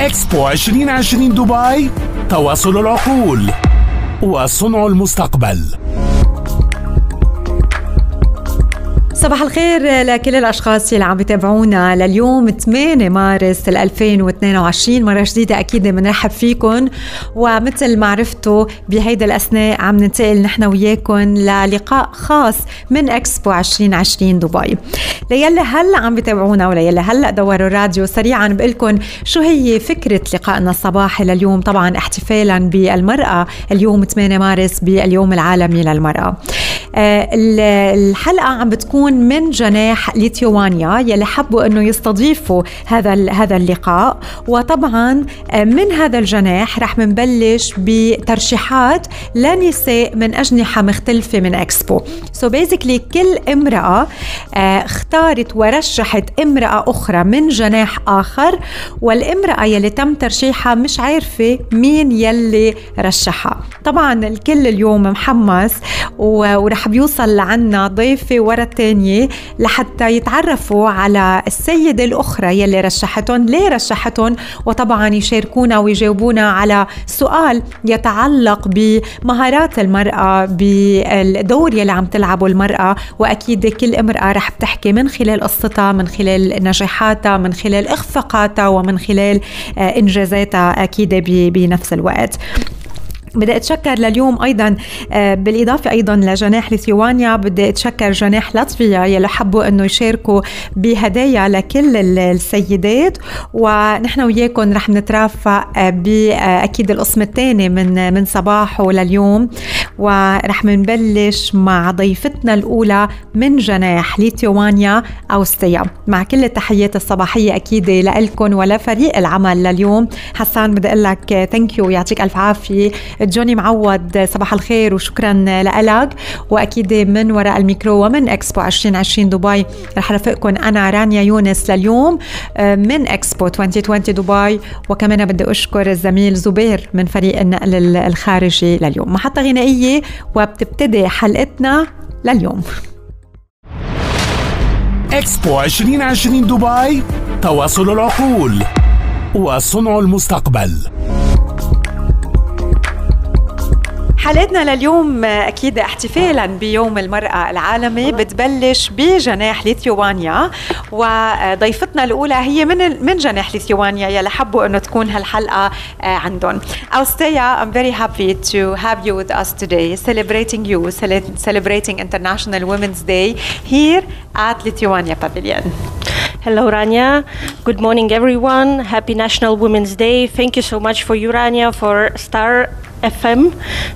اكسبو 2020 دبي تواصل العقول وصنع المستقبل. صباح الخير لكل الأشخاص اللي عم بيتابعونا لليوم 8 مارس 2022 مرة جديدة أكيد بنرحب فيكم ومثل ما عرفتوا بهيدا الأثناء عم ننتقل نحن وياكم للقاء خاص من إكسبو 2020 دبي. ليلي هلا عم بيتابعونا وليلي هلا دوروا الراديو سريعا. بقول شو هي فكرة لقائنا الصباحي لليوم؟ طبعا احتفالا بالمرأة اليوم 8 مارس باليوم العالمي للمرأة. الحلقة عم بتكون من جناح ليتيوانيا يلي حبوا إنه يستضيفوا هذا هذا اللقاء. وطبعا آه، من هذا الجناح رح منبلش بترشيحات لنساء من أجنحة مختلفة من إكسبو. سو so بيزيكلي كل امرأة آه، اختارت ورشحت امرأة أخرى من جناح آخر والامرأة يلي تم ترشيحها مش عارفة مين يلي رشحها. طبعا الكل اليوم محمس ورح بيوصل لعنا ضيفة ورا الثانية لحتى يتعرفوا على السيدة الأخرى يلي رشحتهم. ليه رشحتهم؟ وطبعا يشاركونا ويجاوبونا على سؤال يتعلق بمهارات المرأة بالدور يلي عم تلعبه المرأة. وأكيد كل امرأة رح بتحكي من خلال قصتها من خلال نجاحاتها من خلال إخفاقاتها ومن خلال إنجازاتها أكيد بنفس الوقت. بدي أتشكر لليوم أيضا آه، بالإضافة أيضا لجناح ليثيوانيا بدي أتشكر جناح لاتفيا يلي حبوا إنه يشاركوا بهدايا لكل السيدات. ونحن وياكم رح نترافق آه، باكيد آه، القسم الثاني من من صباحه لليوم. ورح نبلش مع ضيفتنا الأولى من جناح ليثيوانيا اوستيا مع كل التحيات الصباحية أكيد لكم ولفريق العمل لليوم. حسان بدي أقول لك ثانك يو يعطيك ألف عافية. جوني معوض صباح الخير وشكرا لك وأكيد من وراء الميكرو ومن إكسبو 2020 دبي رح رافقكم أنا رانيا يونس لليوم آه، من إكسبو 2020 دبي. وكمان بدي أشكر الزميل زبير من فريق النقل الخارجي لليوم. محطة غنائية وبتبتدي حلقتنا لليوم. إكسبو 2020 دبي تواصل العقول وصنع المستقبل. حلقتنا لليوم أكيد احتفالا بيوم المراه العالمي بتبلش بجناح ليثيوانيا وضيفتنا الاولى هي من من جناح ليثيوانيا يلي حبوا انه تكون هالحلقه عندهم. Austea, I'm very happy to have you with us today, celebrating you, celebrating International Women's Day here at Lithuania Pavilion. Hello, Rania. Good morning, everyone. Happy National Women's Day. Thank you so much for you, Rania, for Star FM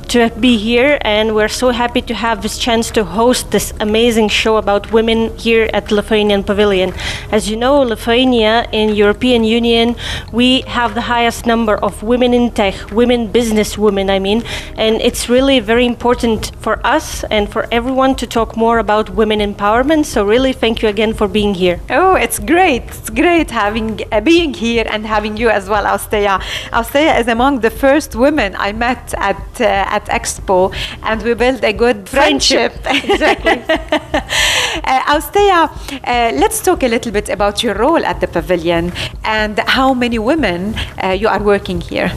to be here, and we're so happy to have this chance to host this amazing show about women here at Lithuanian Pavilion. As you know, Lithuania in European Union, we have the highest number of women in tech, women business women, I mean, and it's really very important for us and for everyone to talk more about women empowerment. So really, thank you again for being here. Oh, it's great! It's great having uh, being here and having you as well, Austea. Austea is among the first women I met met at uh, at Expo, and we built a good friendship. friendship. exactly. uh, Austea, uh, let's talk a little bit about your role at the pavilion and how many women uh, you are working here.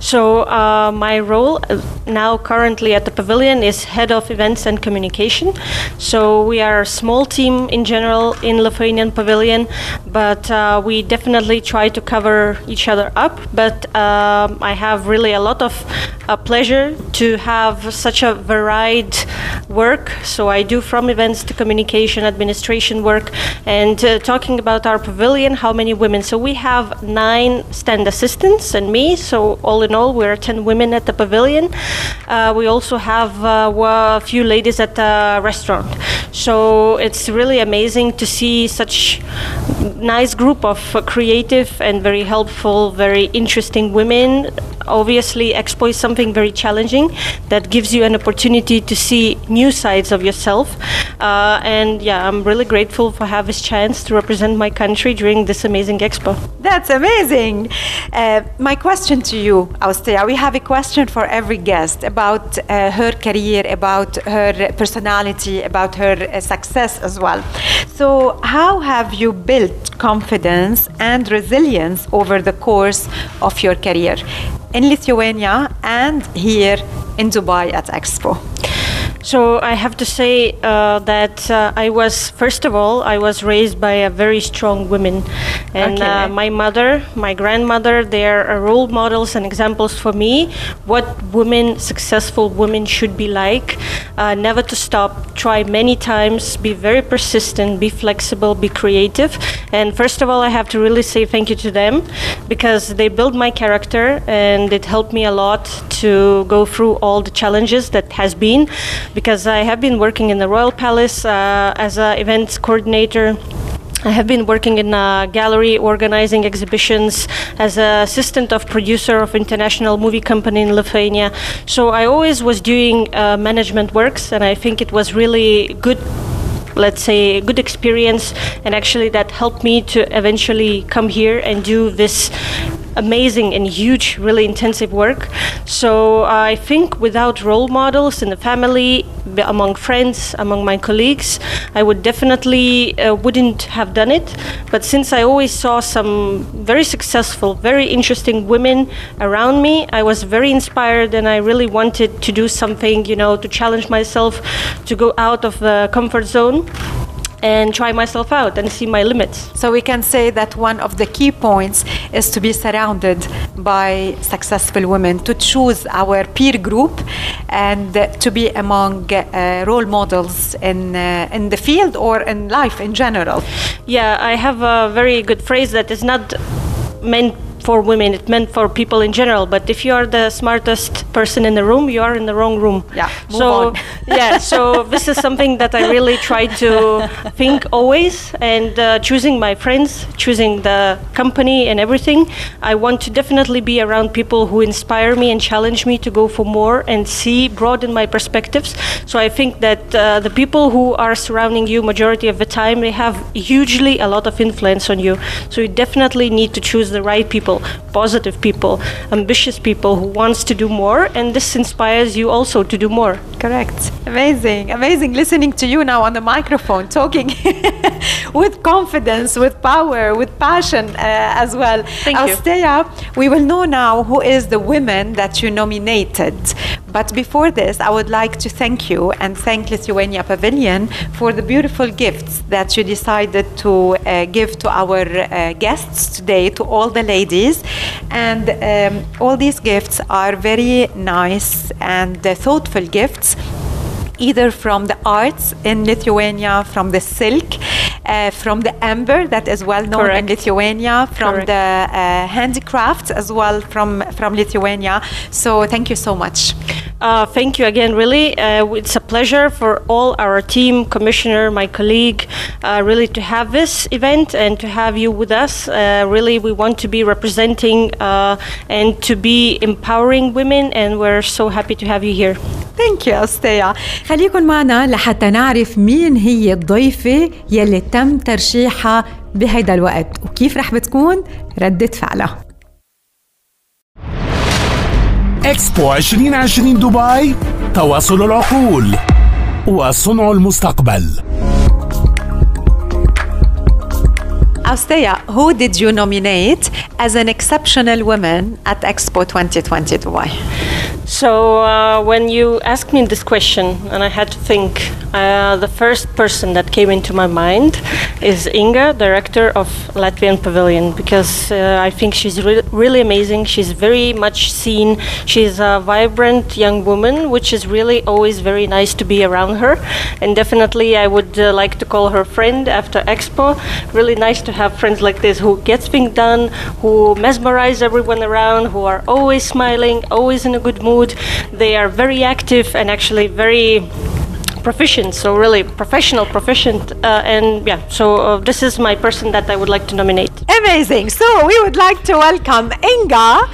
So uh, my role uh, now currently at the pavilion is head of events and communication. So we are a small team in general in Lithuanian pavilion, but uh, we definitely try to cover each other up. But um, I have really a lot of uh, pleasure to have such a varied work. So I do from events to communication, administration work, and uh, talking about our pavilion. How many women? So we have nine stand assistants and me. So all in all, we're 10 women at the pavilion. Uh, we also have uh, a few ladies at the restaurant. So it's really amazing to see such nice group of creative and very helpful, very interesting women. Obviously, Expo is something very challenging that gives you an opportunity to see new sides of yourself. Uh, and yeah, I'm really grateful for have this chance to represent my country during this amazing Expo. That's amazing. Uh, my question to you, Austea, we have a question for every guest about uh, her career, about her personality, about her uh, success as well. So, how have you built confidence and resilience over the course of your career in Lithuania and here in Dubai at Expo? So I have to say uh, that uh, I was, first of all, I was raised by a very strong women, and Okay. uh, my mother, my grandmother, they are uh, role models and examples for me. What women, successful women, should be like. Uh, never to stop, try many times, be very persistent, be flexible, be creative. And first of all, I have to really say thank you to them because they built my character and it helped me a lot to go through all the challenges that has been because I have been working in the Royal Palace uh, as an events coordinator. I have been working in a gallery organizing exhibitions as an assistant of producer of international movie company in Lithuania. So I always was doing uh, management works and I think it was really good let's say good experience and actually that helped me to eventually come here and do this amazing and huge really intensive work. So i think without role models in the family among friends among my colleagues i would definitely uh, wouldn't have done it. But since i always saw some very successful very interesting women around me i was very inspired and i really wanted to do something you know to challenge myself to go out of the comfort zone and try myself out and see my limits. So we can say that one of the key points is to be surrounded by successful women, to choose our peer group, and to be among uh, role models in uh, in the field or in life in general. Yeah, I have a very good phrase that is not meant for women, it meant for people in general. But if you are the smartest person in the room, you are in the wrong room. Yeah, move so on. yeah, so this is something that I really try to think always, and uh, choosing my friends, choosing the company, and everything. I want to definitely be around people who inspire me and challenge me to go for more and see, broaden my perspectives. So I think that uh, the people who are surrounding you, majority of the time, they have hugely a lot of influence on you. So you definitely need to choose the right people, positive people, ambitious people who wants to do more, and this inspires you also to do more. Correct. Amazing. Amazing listening to you now on the microphone, talking with confidence, with power, with passion uh, as well. Thank you. Austea, we will know now who is the women that you nominated. But before this, I would like to thank you and thank Lithuania Pavilion for the beautiful gifts that you decided to uh, give to our uh, guests today, to all the ladies. And um, all these gifts are very nice and thoughtful gifts either from the arts in Lithuania, from the silk, uh, from the amber that is well known in Lithuania, from Correct. the uh, handicrafts as well from from Lithuania. So thank you so much. Uh, thank you again, really. Uh, it's a pleasure for all our team, commissioner, my colleague, uh, really to have this event and to have you with us. Uh, really, we want to be representing uh, and to be empowering women, and we're so happy to have you here. Thank you, Astea. خليكن معنا لحتى نعرف مين هي الضيفة يلي تم ترشيحها بهيدا الوقت وكيف رح بتكون؟ ردة فعلها. إكسبو 2020 دبي تواصل العقول وصنع المستقبل. Astea, who did you nominate as an exceptional woman at Expo 2020 Dubai? So, uh, when you asked me this question, and I had to think, uh, the first person that came into my mind is Inga, director of Latvian Pavilion, because uh, I think she's re- really amazing. She's very much seen. She's a vibrant young woman, which is really always very nice to be around her. And definitely, I would uh, like to call her friend after Expo. Really nice to have friends like this who gets things done, who mesmerize everyone around, who are always smiling, always in a good mood. They are very active and actually very proficient so really professional proficient uh, and yeah so uh, this is my person that i would like to nominate Amazing. So we would like to welcome Inga.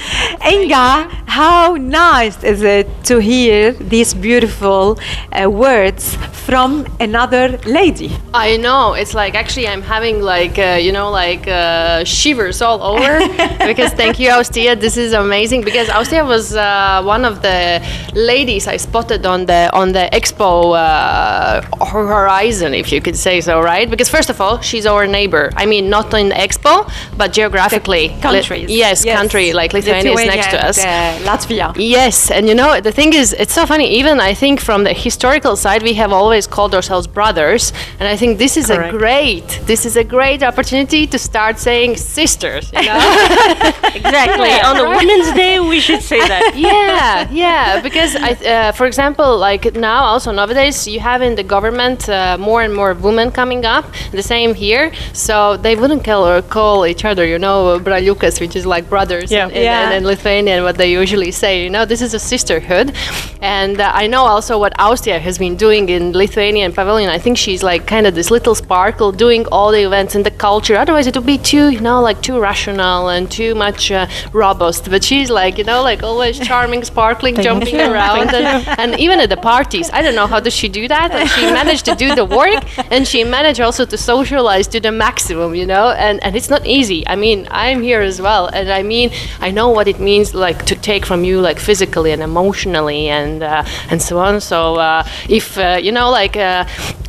Inga, how nice is it to hear these beautiful uh, words from another lady? I know. It's like actually I'm having like uh, you know like uh, shivers all over because thank you Austia. This is amazing because Austia was uh, one of the ladies I spotted on the on the expo uh, horizon, if you could say so, right? Because first of all, she's our neighbor. I mean, not in Expo, but geographically, countries. Li- yes, yes, country like Lithuania, is next to us. Uh, Latvia. Yes, and you know the thing is, it's so funny. Even I think from the historical side, we have always called ourselves brothers, and I think this is Correct. a great, this is a great opportunity to start saying sisters. You know? exactly. On the Women's Day, we should say that. yeah, yeah. Because I, uh, for example, like now also nowadays, you have in the government uh, more and more women coming up. The same here, so they wouldn't call or call each other, you know, braliukas, which is like brothers yeah. in, in, yeah. in, in Lithuanian, what they usually say. You know, this is a sisterhood, and uh, I know also what Austea has been doing in Lithuanian pavilion. I think she's like kind of this little sparkle, doing all the events and the culture. Otherwise, it would be too, you know, like too rational and too much uh, robust. But she's like, you know, like always charming, sparkling, jumping around, and, and, even at the parties. I don't know how does she do that, and she managed to do the work, and she managed also to socialize to the maximum, you know. And and it's not easy. I mean, I'm here as well, and I mean, I know what it means like to take from you like physically and emotionally and uh, and so on. So uh, if uh, you know, like, uh,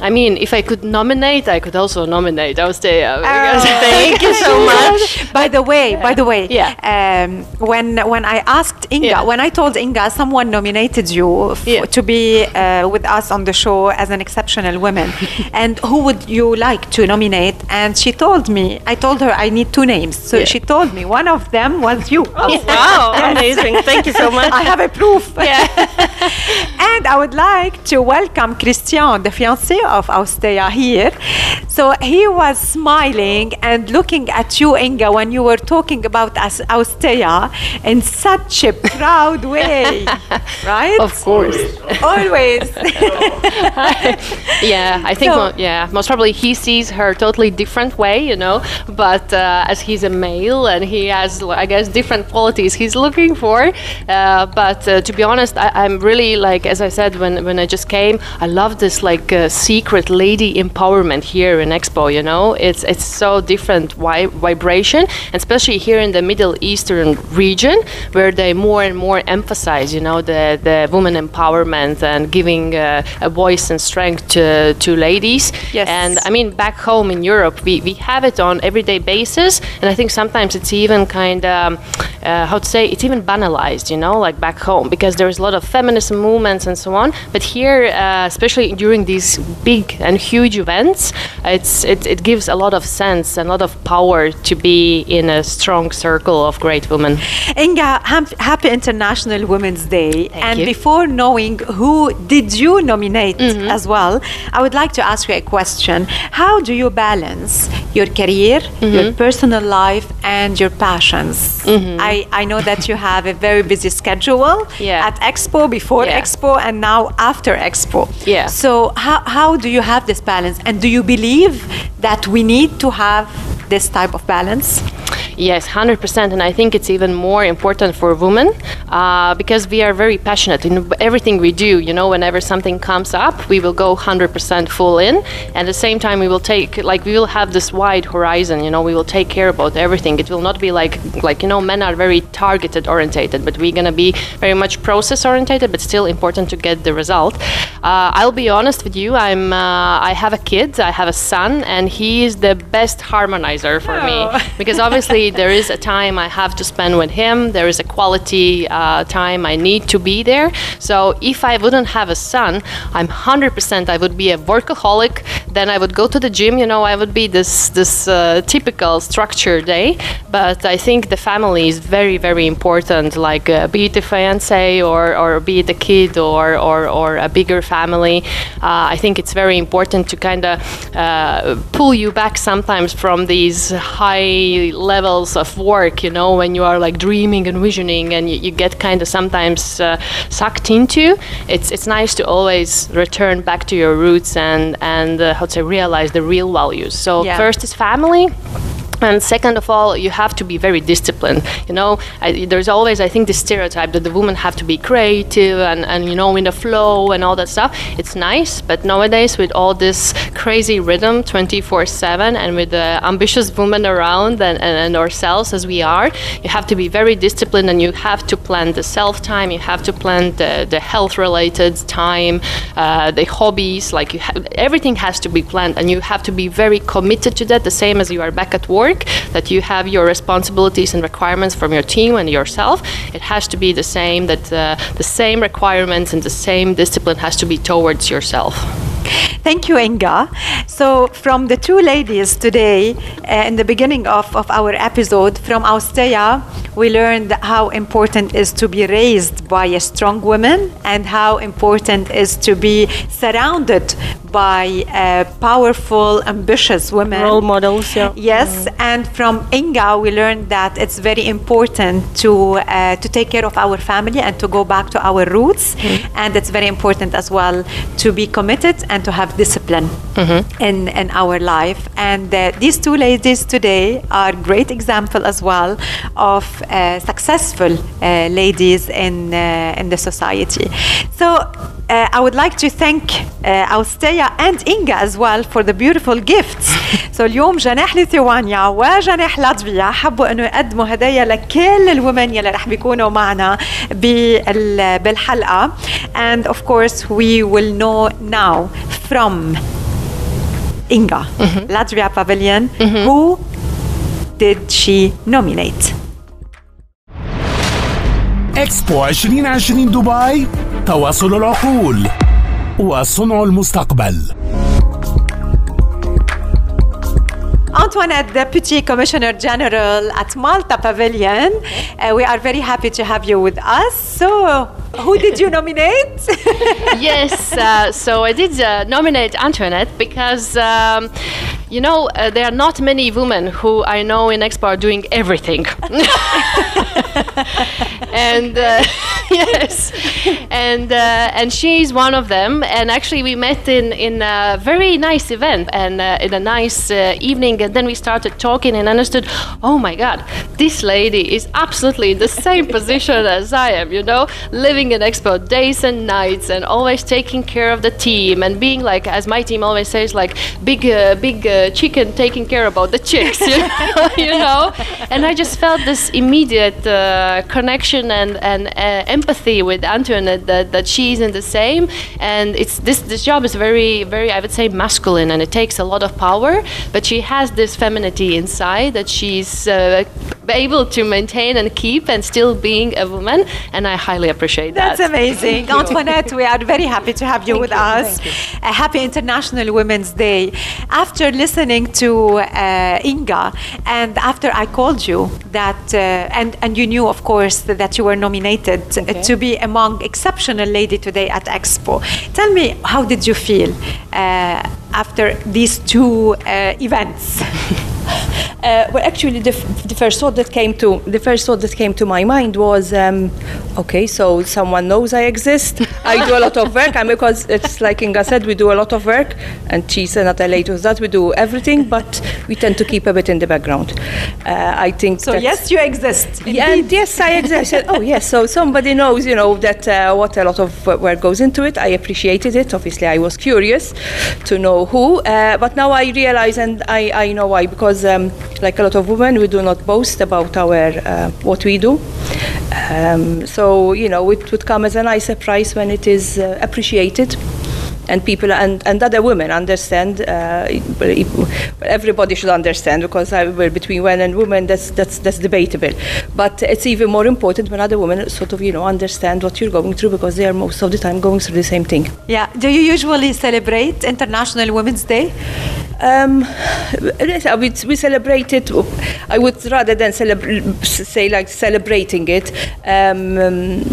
I mean, if I could nominate, I could also nominate I Austea. Oh. Thank you so much. By the way, by the way, yeah. Um, when when I asked Inga, yeah. when I told Inga someone nominated you yeah. to be uh, with us on the show as an exceptional woman, and who would you like to nominate? And she told me, I told her I need two names. So yeah. she told me one of them was you. Oh, wow, amazing. Thank you so much. I have a proof. Yeah. and I would like to welcome Christian, the fiancé of Austea, here. So he was smiling and looking at you, Inga, when you were talking about us, Austea in such a proud way, right? Of course. Always. yeah, I think, so, mo- yeah, most probably he sees her totally different way, you know, but uh, as he's a male and he has, I guess, different qualities he's looking for. Uh, but uh, to be honest, I, am really like, as I said when, when I just came, I love this like uh, secret lady empowerment here in Expo, you know, it's, it's so different wi- vibration, especially here in the Middle Eastern region where they more and more emphasize, you know, the, the woman empowerment and giving uh, a voice and strength to, to ladies. Yes. And I mean, back home in Europe, we, we have it on everyday basis, and I think sometimes it's even kind of, uh, how to say, it's even banalized, you know, like back home, because there's a lot of feminist movements and so on. But here, uh, especially during these big and huge events, it's it, it gives a lot of sense and a lot of power to be in a strong circle of great women. Inga, happy International Women's Day. Thank and you. before knowing who did you nominate mm-hmm. as well, I would like to ask you a question. How do you balance your career, mm-hmm. your personal life, and your passions? Mm-hmm. I, I know that you have a very busy schedule yeah. at Expo, before yeah. Expo, and now after Expo. Yeah. So, how, how do you have this balance? And do you believe that we need to have this type of balance? Yes, 100%. And I think it's even more important for women uh, because we are very passionate in everything we do. You know, whenever something comes up, we will go 100% full in. And at the same time, we will take, like, we will have this wide horizon. You know, we will take care about everything. It will not be like, like you know, men are very targeted orientated, but we're going to be very much process orientated, but still important to get the result. Uh, I'll be honest with you. I'm, uh, I have a kid, I have a son, and he is the best harmonizer for oh. me because obviously there is a time I have to spend with him. There is a quality uh, time I need to be there. So if I wouldn't have a son, I'm 100% I would be a workaholic. Then I would go to the gym. You know, I would be this this uh, typical structured day. But I think the family is very very important. Like uh, be it a fiance or or be it a kid or or, or a bigger family. Uh, I think it's very important to kind of uh, pull you back sometimes from these high levels of work, you know, when you are like dreaming and visioning and you, you get kind of sometimes uh, sucked into, it's, it's nice to always return back to your roots and, and uh, how to say, realize the real values. So, yeah. first is family and second of all you have to be very disciplined. You know I, there's always i think the stereotype that the women have to be creative and, and you know in the flow and all that stuff. It's nice but nowadays with all this crazy rhythm 24 7 and with the ambitious women around and, and, and ourselves as we are you have to be very disciplined and you have to plan the self time you have to plan the, the health related time uh, the hobbies. Like you ha- everything has to be planned and you have to be very committed to that the same as you are back at work work, that you have your responsibilities and requirements from your team and yourself. It has to be the same, that uh, the same requirements and the same discipline has to be towards yourself. Thank you, Inga. So, from the two ladies today, uh, in the beginning of, of our episode, from Austea, we learned how important is to be raised by a strong woman and how important is to be surrounded by uh, powerful, ambitious women. Role models, yeah. Yes, and from Inga, we learned that it's very important to uh, to take care of our family and to go back to our roots, and it's very important as well to be committed and to have discipline in in our life. And uh, these two ladies today are great example as well of uh, successful uh, ladies in uh, in the society. So. Uh, I would like to thank uh, Austea and Inga as well for the beautiful gifts. so اليوم جناح ليثوانيا وجناح لاتفيا حبوا انه يقدموا هدايا لكل الومن يلي رح بيكونوا معنا بال- بالحلقه. And of course we will know now from Inga, Latvia Pavilion, who did she nominate? اكسبو 2020 دبي تواصل العقول وصنع المستقبل. Antoinette, Deputy Commissioner General at Malta Pavilion. Uh, we are very happy to have you with us. So, who did you nominate? yes, uh, so I did uh, nominate Antoinette because, um, you know, uh, there are not many women who I know in Expo are doing everything. and uh, yes, and uh, and she's one of them. And actually, we met in in a very nice event and uh, in a nice uh, evening. And then we started talking and understood. Oh my God, this lady is absolutely in the same position as I am. You know, living in Expo days and nights, and always taking care of the team and being like, as my team always says, like big uh, big uh, chicken taking care about the chicks. You know, you know? And I just felt this immediate uh, connection and and uh, empathy with Antoinette that, that she's in the same. And it's this this job is very very I would say masculine and it takes a lot of power, but she has this femininity inside that she's uh, able to maintain and keep and still being a woman. And I highly appreciate That's that. That's amazing. Antoinette, we are very happy to have you with us. Thank you. A happy International Women's Day. After listening to uh, Inga and after I called you that uh, and and you knew of course that you were nominated to be among exceptional lady today at Expo. Tell me how did you feel uh, after these two uh, events? Uh, well, actually, the, f- the first thought that came to the first thought that came to my mind was, um, okay, so someone knows I exist. I do a lot of work, and because it's like Inga said, we do a lot of work, and she's another lady with that. We do everything, but we tend to keep a bit in the background. Uh, I think. So yes, you exist. yeah, and yes, I exist. I said, oh yes, so somebody knows, you know, that uh, what a lot of work goes into it. I appreciated it. Obviously, I was curious to know who, uh, but now I realize and I, I know why because, um, like a lot of women, we do not boast about our uh, what we do. Um, so you know, it would come as a nice surprise when it is uh, appreciated and people and, and other women understand. Uh, well, if- well, everybody should understand because I, well, between men and women, that's that's that's debatable. But it's even more important when other women sort of you know understand what you're going through because they are most of the time going through the same thing. Yeah. Do you usually celebrate International Women's Day? Um, we celebrate it. I would rather than say like celebrating it. Um, um,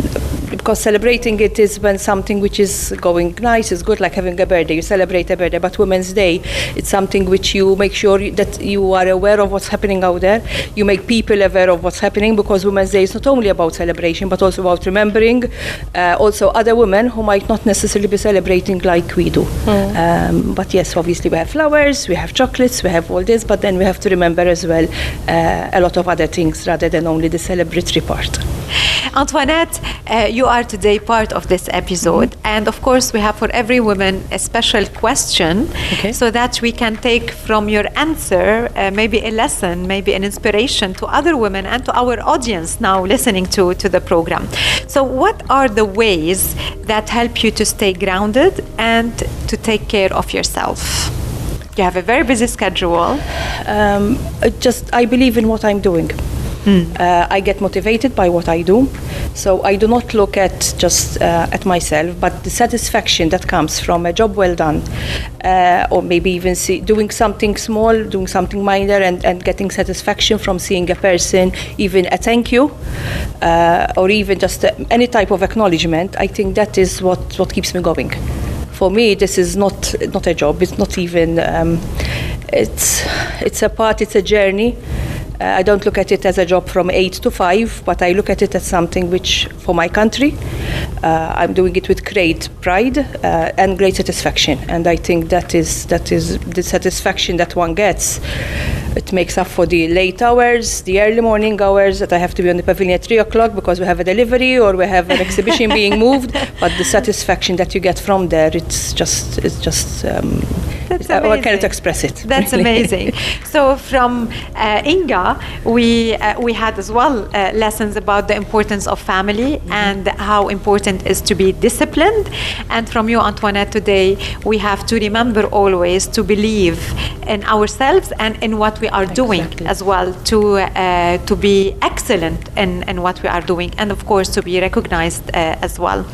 because celebrating it is when something which is going nice is good, like having a birthday. You celebrate a birthday, but Women's Day, it's something which you make sure that you are aware of what's happening out there. You make people aware of what's happening because Women's Day is not only about celebration, but also about remembering uh, also other women who might not necessarily be celebrating like we do. Mm. Um, but yes, obviously we have flowers, we have chocolates, we have all this, but then we have to remember as well uh, a lot of other things rather than only the celebratory part. Antoinette, uh, you are today part of this episode, mm-hmm. and of course, we have for every woman a special question okay. so that we can take from your answer uh, maybe a lesson, maybe an inspiration to other women and to our audience now listening to, to the program. So, what are the ways that help you to stay grounded and to take care of yourself? You have a very busy schedule. Um, just, I believe in what I'm doing. Mm. Uh, I get motivated by what I do. So I do not look at just uh, at myself, but the satisfaction that comes from a job well done, uh, or maybe even see, doing something small, doing something minor, and, and getting satisfaction from seeing a person, even a thank you, uh, or even just uh, any type of acknowledgement. I think that is what, what keeps me going. For me, this is not not a job. It's not even. Um, it's it's a part. It's a journey I don't look at it as a job from eight to five, but I look at it as something which, for my country, uh, I'm doing it with great pride uh, and great satisfaction. And I think that is that is the satisfaction that one gets. It makes up for the late hours, the early morning hours that I have to be on the pavilion at three o'clock because we have a delivery or we have an exhibition being moved. But the satisfaction that you get from there, it's just it's just. Um, That's amazing. I cannot express it. That's amazing. so from uh, Inga, we uh, we had as well uh, lessons about the importance of family mm-hmm. and how important is to be disciplined. And from you, Antoinette, today we have to remember always to believe in ourselves and in what we are doing exactly. as well. To uh, to be excellent in, in what we are doing, and of course to be recognized uh, as well.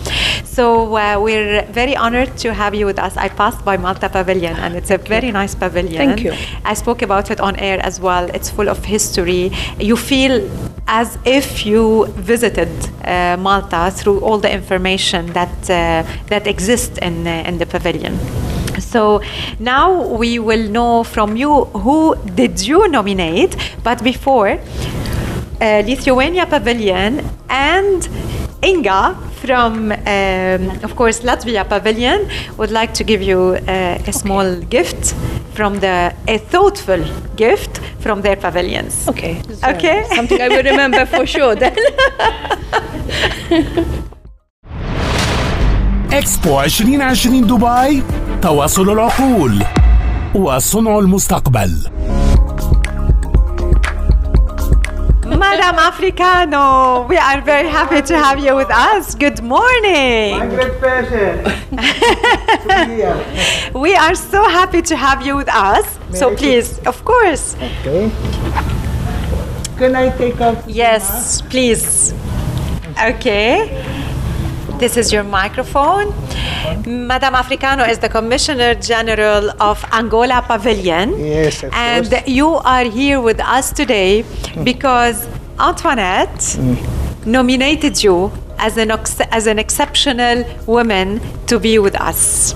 So uh, we're very honored to have you with us. I passed by Malta Pavilion, and it's a very nice pavilion. Thank you. I spoke about it on air as well. It's full of history you feel as if you visited uh, Malta through all the information that uh, that exists in uh, in the pavilion. So now we will know from you who did you nominate, but before uh, Lithuania Pavilion and Inga from, um, of course, Latvia Pavilion would like to give you uh, a small okay. gift from the a thoughtful gift from their pavilions. Okay. Okay. Something I will remember for sure then. اكسبو 2020 دبي تواصل العقول وصنع المستقبل Madam Africano, we are very happy to have you with us. Good morning. My great pleasure. we are so happy to have you with us. May so I please, of course. Okay. Can I take off? Yes, please. Okay. This is your microphone. Madame Africano is the Commissioner General of Angola Pavilion. Yes, And course. you are here with us today because Antoinette mm. nominated you as an, as an exceptional woman to be with us.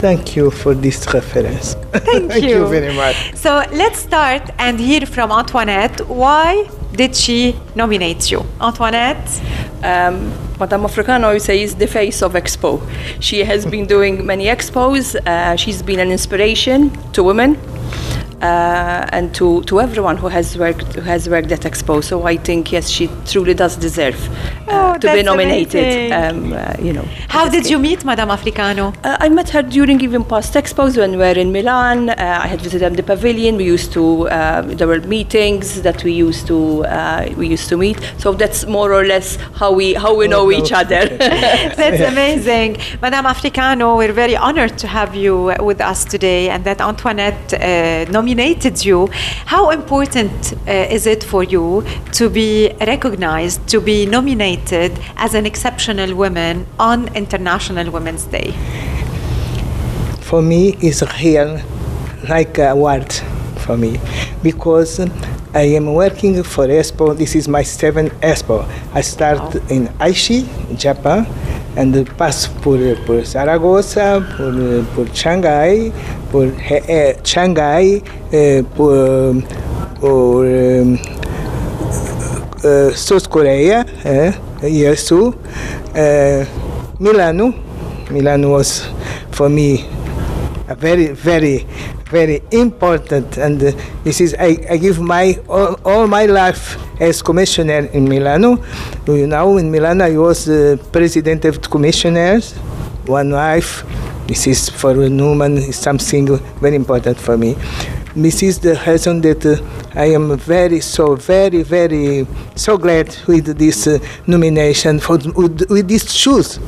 Thank you for this reference. Thank, Thank you. you very much. So let's start and hear from Antoinette. Why did she nominate you? Antoinette? Um, Madame Africano, I would say, is the face of Expo. She has been doing many expos. Uh, she's been an inspiration to women uh, and to, to everyone who has worked who has worked at Expo. So I think yes, she truly does deserve uh, oh, to be nominated. Um, uh, you know. How did you meet Madame Africano? Uh, I met her during even past expos when we were in Milan. Uh, I had visited the pavilion. We used to uh, there were meetings that we used to we used to meet. So that's more or less how we how we know each other. that's amazing, Madame Africano. We're very honored to have you with us today, and that Antoinette nominated nominated you. How important uh, is it for you to be recognized, to be nominated as an exceptional woman on International Women's Day? For me, it's real, like a award for me, because I am working for Expo. This is my seventh Expo. I start in Aichi, Japan, and pass por, por Zaragoza, por, por Shanghai, por eh, Shanghai, eh, por, por um, uh, South Korea, eh, Yeosu. Uh, Milano, Milano was for me a very, very, very important. And uh, this is I, I give my all, all, my life as commissioner in Milano. You know, in Milano I was president of the commissioners, one wife. This is for a woman something very important for me. This is the reason that uh, I am very, so very, very, so glad with this uh, nomination for with, with these shoes.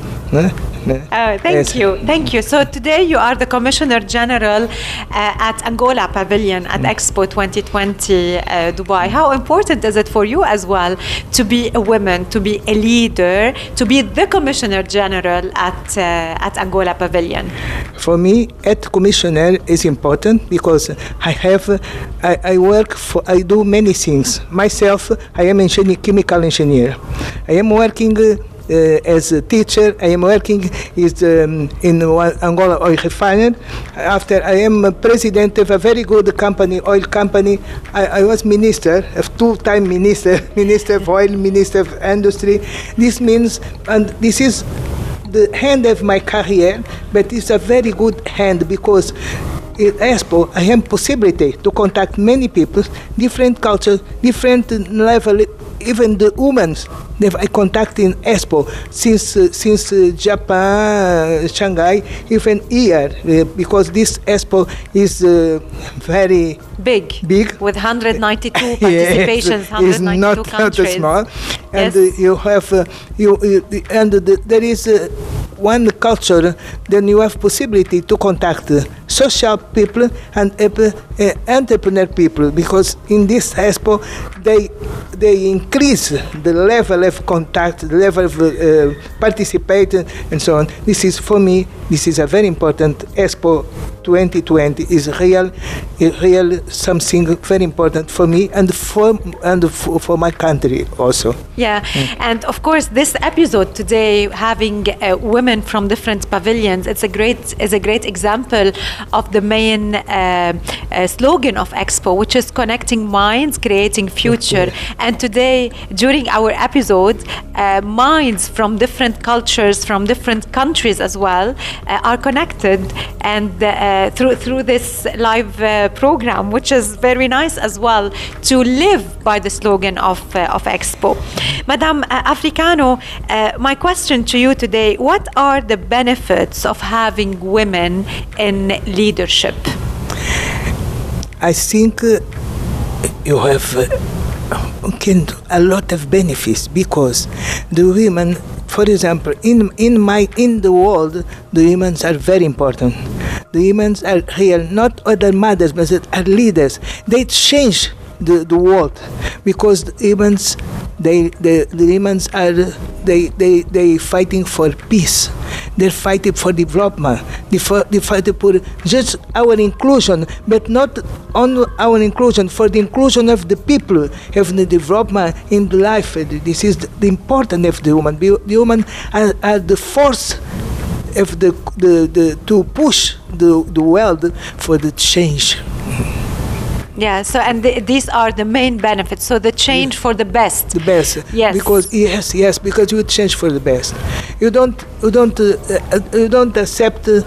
Oh, thank yes. you. Thank you. So today you are the Commissioner General uh, at Angola Pavilion at mm. Expo 2020 uh, Dubai. How important is it for you as well to be a woman, to be a leader, to be the Commissioner General at uh, at Angola Pavilion? For me, at Commissioner is important because I have I, I work for I do many things. Myself, I am engineer, chemical engineer. I am working uh, as a teacher. I am working is, um, in Angola Oil Refinery. After I am president of a very good company, oil company. I, I was minister, a two-time minister, minister of oil, minister of industry. This means, and this is the hand of my career, but it's a very good hand because in Expo, I have possibility to contact many people, different cultures, different level, even the women I contact in Expo since uh, since uh, Japan, uh, Shanghai, even here uh, because this Expo is uh, very big, big with 192 participations, yes, 192 not, countries. Not small, and yes. you have you, you, and the, there is one culture, then you have possibility to contact social people and uh, entrepreneur people because in this expo they they increase the level of contact, the level of uh, participation, and so on. This is for me. This is a very important expo 2020 is real, real something very important for me and for and for, for my country also. Yeah, mm. and of course this episode today having uh, women from different pavilions, it's a great is a great example of the main uh, uh, slogan of Expo, which is connecting minds, creating future. Okay. And today during our episode, uh, minds from different cultures, from different countries as well, uh, are connected and uh, uh, through through this live uh, program, which is very nice as well to live by the slogan of uh, of Expo. Madame Africano, my question to you today: What are the benefits of having women in leadership? I think you have a lot of benefits because the women for example, in in my in the world, the women are very important. The women are real, not other mothers, but are leaders. They change the, the world because the women they the, the women are they they they fighting for peace they're fighting for development they, they fighting for just our inclusion but not on our inclusion for the inclusion of the people of the development in the life. This is the, the important of the woman. The woman are the force of the, the, the to push the, the world for the change yeah. So and the, these are the main benefits. So the change for the best. The best. Yes. Because yes, yes, because you change for the best. You don't, you don't, uh, uh, you don't accept uh,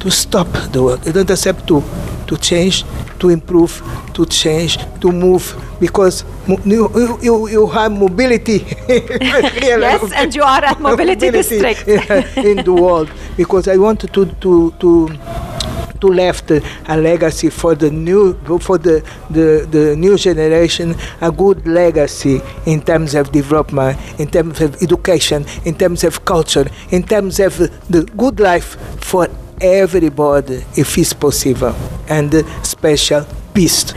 to stop the work. You don't accept to, to change, to improve, to change, to move because you, you, you have mobility. yes, and you are at mobility, mobility district in the world because I want to to to to left a legacy for the new for the, the, the new generation a good legacy in terms of development in terms of education in terms of culture in terms of the good life for everybody if it's possible and special peace.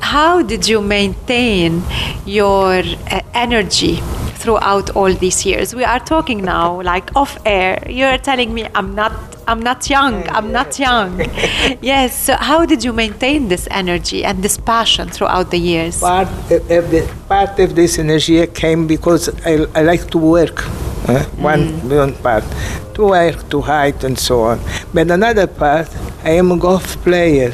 How did you maintain your uh, energy throughout all these years? We are talking now, like off air. You're telling me I'm not I'm not young. I'm not young. yes. So how did you maintain this energy and this passion throughout the years? Part of, the, part of this energy came because I, I like to work. Uh, one, mm. one part to work, to hide, and so on. But another part, I am a golf player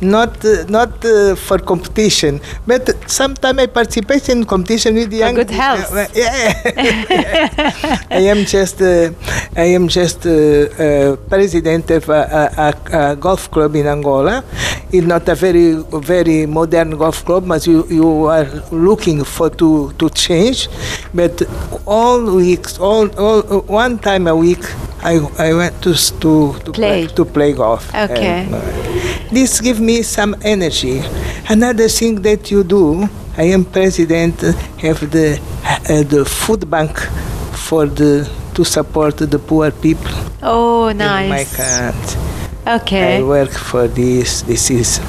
not uh, not uh, for competition, but sometimes I participate in competition with the young. good health. Uh, yeah, I am just uh, I am just uh, uh, president of a, a, a, golf club in Angola. It's not a very very modern golf club, but you, you are looking for to to change. But all weeks, all, all one time a week, I, I went to to, to play. play to play golf. Okay. And, this gives me some energy. Another thing that you do, I am president of the uh, the food bank for the to support the poor people. Oh, nice. In my country. Okay. I work for this. This is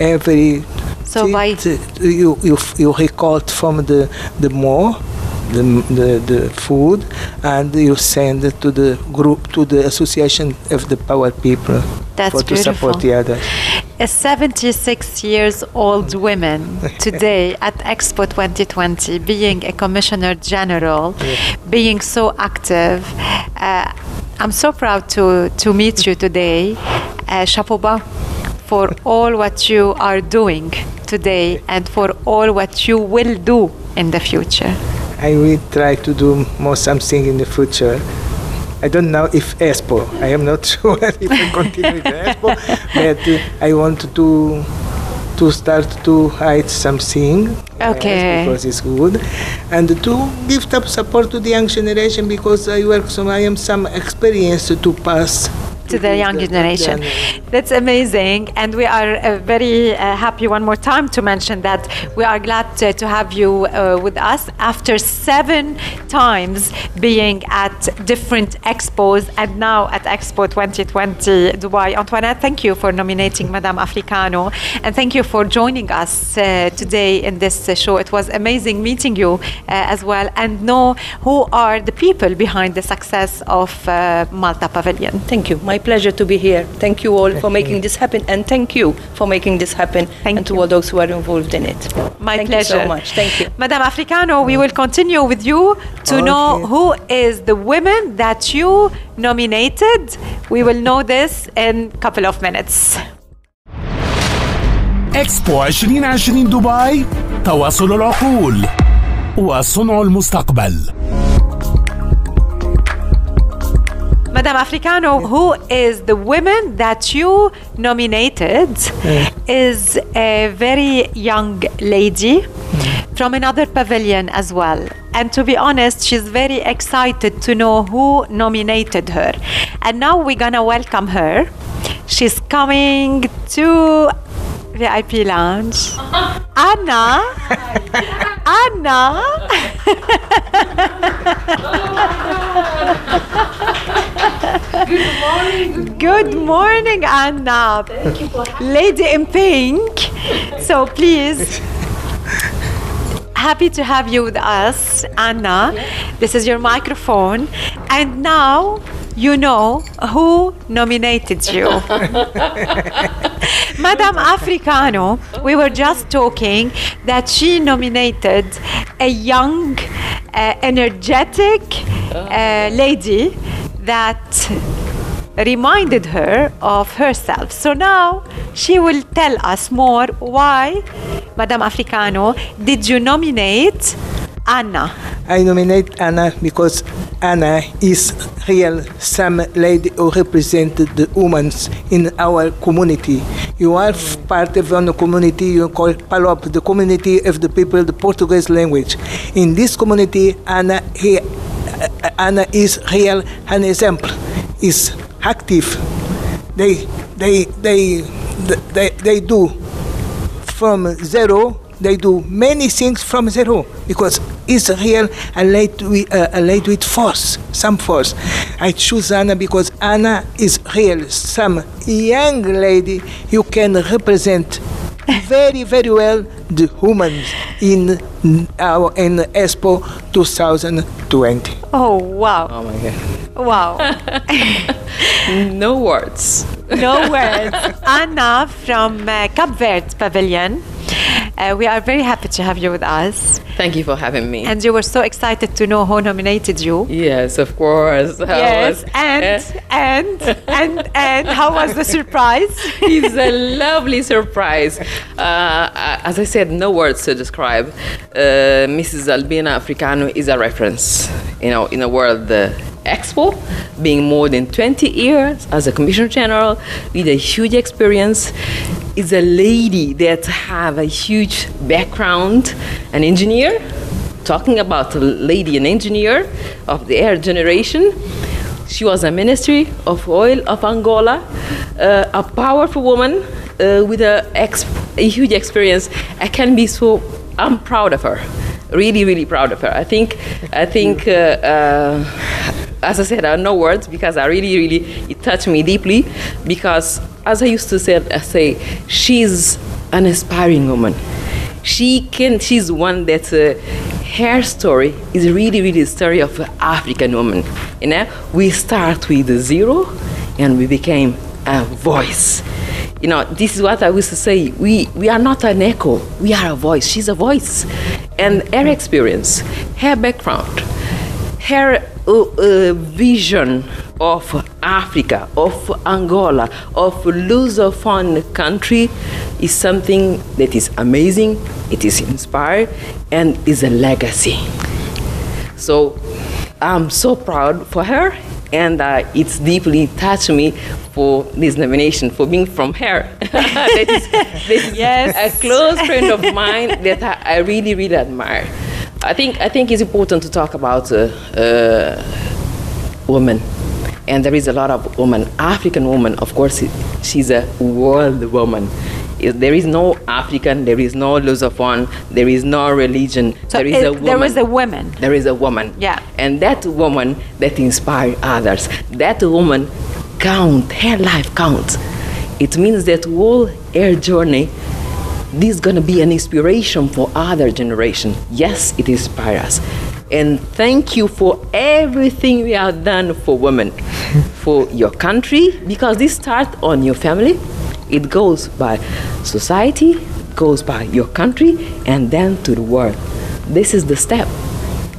every. So by you you you record from the the more the, the, the food and you send it to the group to the association of the power people That's for beautiful. to support the others a 76 years old woman today at expo 2020 being a commissioner general yeah. being so active uh, i'm so proud to to meet you today uh, chapeau bas for all what you are doing today and for all what you will do in the future I will try to do more something in the future. I don't know if Expo. I am not sure if I continue with Expo, but uh, I want to to start to hide something. Okay. because it's good, and to give up support to the young generation because I work so I am some experience to pass to the young generation. That's amazing. And we are uh, very uh, happy one more time to mention that we are glad to, to have you uh, with us after seven times being at different expos and now at Expo 2020 Dubai. Antoinette, thank you for nominating Madame Africano and thank you for joining us uh, today in this uh, show. It was amazing meeting you uh, as well and know who are the people behind the success of Malta Pavilion. Thank you. My pleasure to be here. Thank you all for making this happen, and thank you for making this happen, thank and you. to all those who are involved in it. My thank pleasure. you so much. Thank you. Madame Africano, we will continue with you to okay. know who is the women that you nominated. We will know this in a couple of minutes. اكسبو 2020 دبي تواصل العقول وصنع المستقبل Madame Africano, who is the woman that you nominated, is a very young lady from another pavilion as well. And to be honest, she's very excited to know who nominated her. And now we're gonna welcome her. She's coming to the VIP lounge. Anna. Anna. Good morning. Good morning, Anna. Thank you for Lady in pink. So please. Happy to have you with us, Anna. This is your microphone. And now you know who nominated you. Madame Africano, we were just talking that she nominated a young, uh, energetic uh, lady that reminded her of herself. So now she will tell us more why, Madame Africano, did you nominate Anna? I nominate Anna because Anna is real some lady who represented the women in our community. You are part of one community you call PALOP, the community of the people, the Portuguese language. In this community, Anna, he, uh, Anna is real an example, is active. They, they, they, they, they do from zero they do many things from zero because it's real and late with, uh, late with force, some force. I choose Anna because Anna is real, some young lady you can represent very, very well the humans in our in Expo 2020. Oh wow! Oh my god. Wow! no words. no words. Anna from uh, Cape Verde Pavilion. Uh, we are very happy to have you with us. Thank you for having me. And you were so excited to know who nominated you. yes, of course. I yes, was- and, uh, and and and how was the surprise? it's a lovely surprise. Uh, as I said, no words to describe. Uh, Mrs. Albina Africano is a reference, you know, in a world uh, expo, being more than 20 years as a commissioner general with a huge experience. Is a lady that have a huge background, an engineer. Talking about a lady, an engineer of the air generation. She was a Ministry of Oil of Angola, uh, a powerful woman uh, with a, a huge experience. I can be so, I'm proud of her. Really, really proud of her. I think, I think, uh, uh, as I said, I no words because I really, really, it touched me deeply because, as I used to say, I say she's an inspiring woman. She can she's one that uh, her story is really really the story of an african woman you know? We start with zero and we became a voice. You know this is what i used to say we we are not an echo we are a voice. She's a voice. And her experience her background her uh, uh, vision of Africa, of Angola, of Lusophone country is something that is amazing, it is inspired, and is a legacy. So I'm so proud for her, and uh, it's deeply touched me for this nomination, for being from her. that is, that is Yes. a close friend of mine that I, I really, really admire. I think, I think it's important to talk about uh, uh, women. And there is a lot of women, African women, of course, she's a world woman. There is no African, there is no Lusophone, there is no religion. So there is it- a woman. there is a woman. There is a woman. Yeah. And that woman that inspires others, that woman count, her life counts. It means that all her journey, this is gonna be an inspiration for other generation. Yes, it inspires us. And thank you for everything we have done for women, for your country, because this starts on your family. It goes by society, goes by your country, and then to the world. This is the step.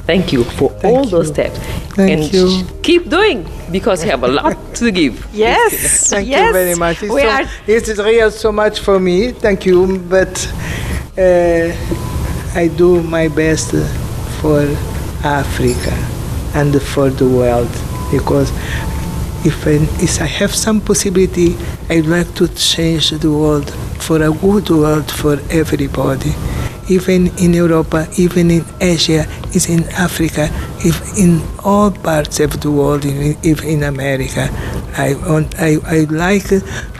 Thank you for all those steps. Thank and you. keep doing because you have a lot to give. Yes, Thank yes. you very much. It's, We so, are it is real so much for me. Thank you, but uh, I do my best for Africa and for the world because if I, if I have some possibility, I'd like to change the world for a good world for everybody. Even in Europe, even in Asia, is in Africa, if in all parts of the world, if in America, I want, I I like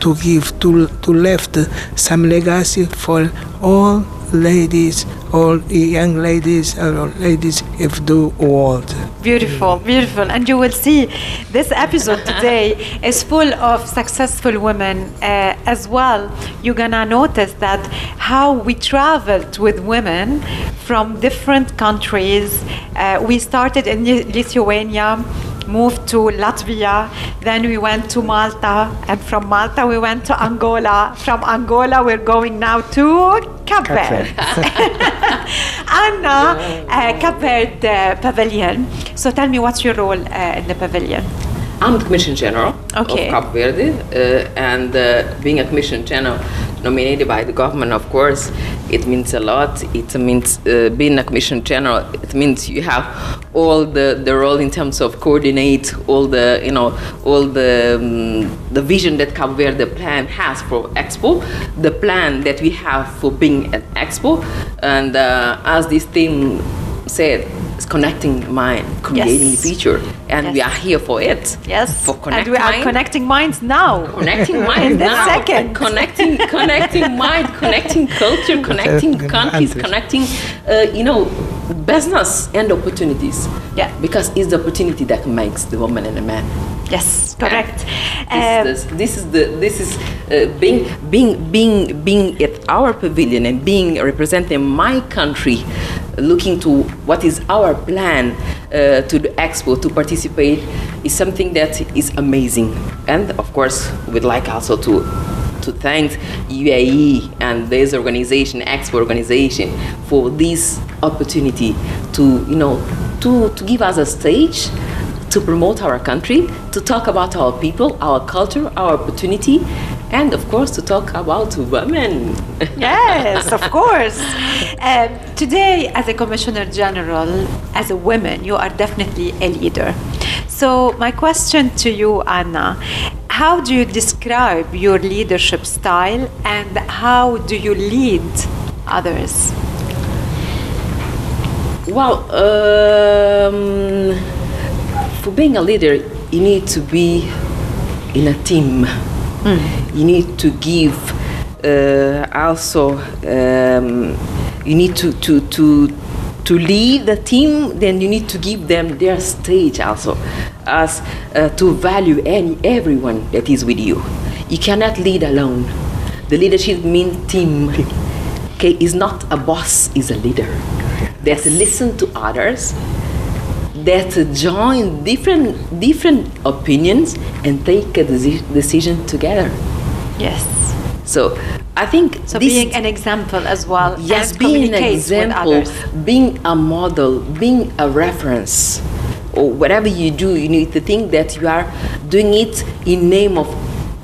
to give to to left some legacy for all ladies, all young ladies, or ladies of the world. Beautiful, beautiful. And you will see this episode today is full of successful women uh, as well. You're gonna notice that how we traveled with women from different countries. Uh, we started in Lithuania. Moved to Latvia, then we went to Malta, and from Malta we went to Angola. From Angola, we're going now to Verde. Anna, uh, Cape Verde uh, Pavilion. So tell me, what's your role uh, in the pavilion? I'm the Commission General Okay. of Cape Verde, uh, and uh, being a Commission General nominated by the government, of course, it means a lot. It means uh, being a Commission General. It means you have all the, the role in terms of coordinate all the you know all the um, the vision that Cape Verde plan has for Expo, the plan that we have for being an Expo, and uh, as this team said. It's connecting mind, creating Yes. the future, and we are here for it. Yes, For and we are mind. connecting minds now. connecting mind In this now. second. connecting connecting mind connecting culture connecting Connecting countries countries. connecting uh, you know business and opportunities. Yeah. Because it's the opportunity that makes the woman and the man. Yes, correct. This, Um, this, this is the this is uh, being being being being at our pavilion and being representing my country, looking to what is our plan uh, to the expo to participate is something that is amazing. And of course, we'd like also to to thank UAE and this organization, Expo organization, for this opportunity to you know to to give us a stage to promote our country, to talk about our people, our culture, our opportunity, and of course to talk about women. yes, of course. Um, today, as a Commissioner General, as a woman, you are definitely a leader. So, my question to you, Anna, how do you describe your leadership style and how do you lead others? Well, um, for being a leader, you need to be in a team. You need to give uh, also, um, you need to, to, to, to lead the team, then you need to give them their stage also, as uh, to value any, everyone that is with you. You cannot lead alone. The leadership means team. Okay, is not a boss, is a leader that listen to others, that join different different opinions and take a deci- decision together. Yes. So I think So, being an example as well. yes, being an example, being a model, being a reference, or whatever you do, you need to think that you are doing it in name of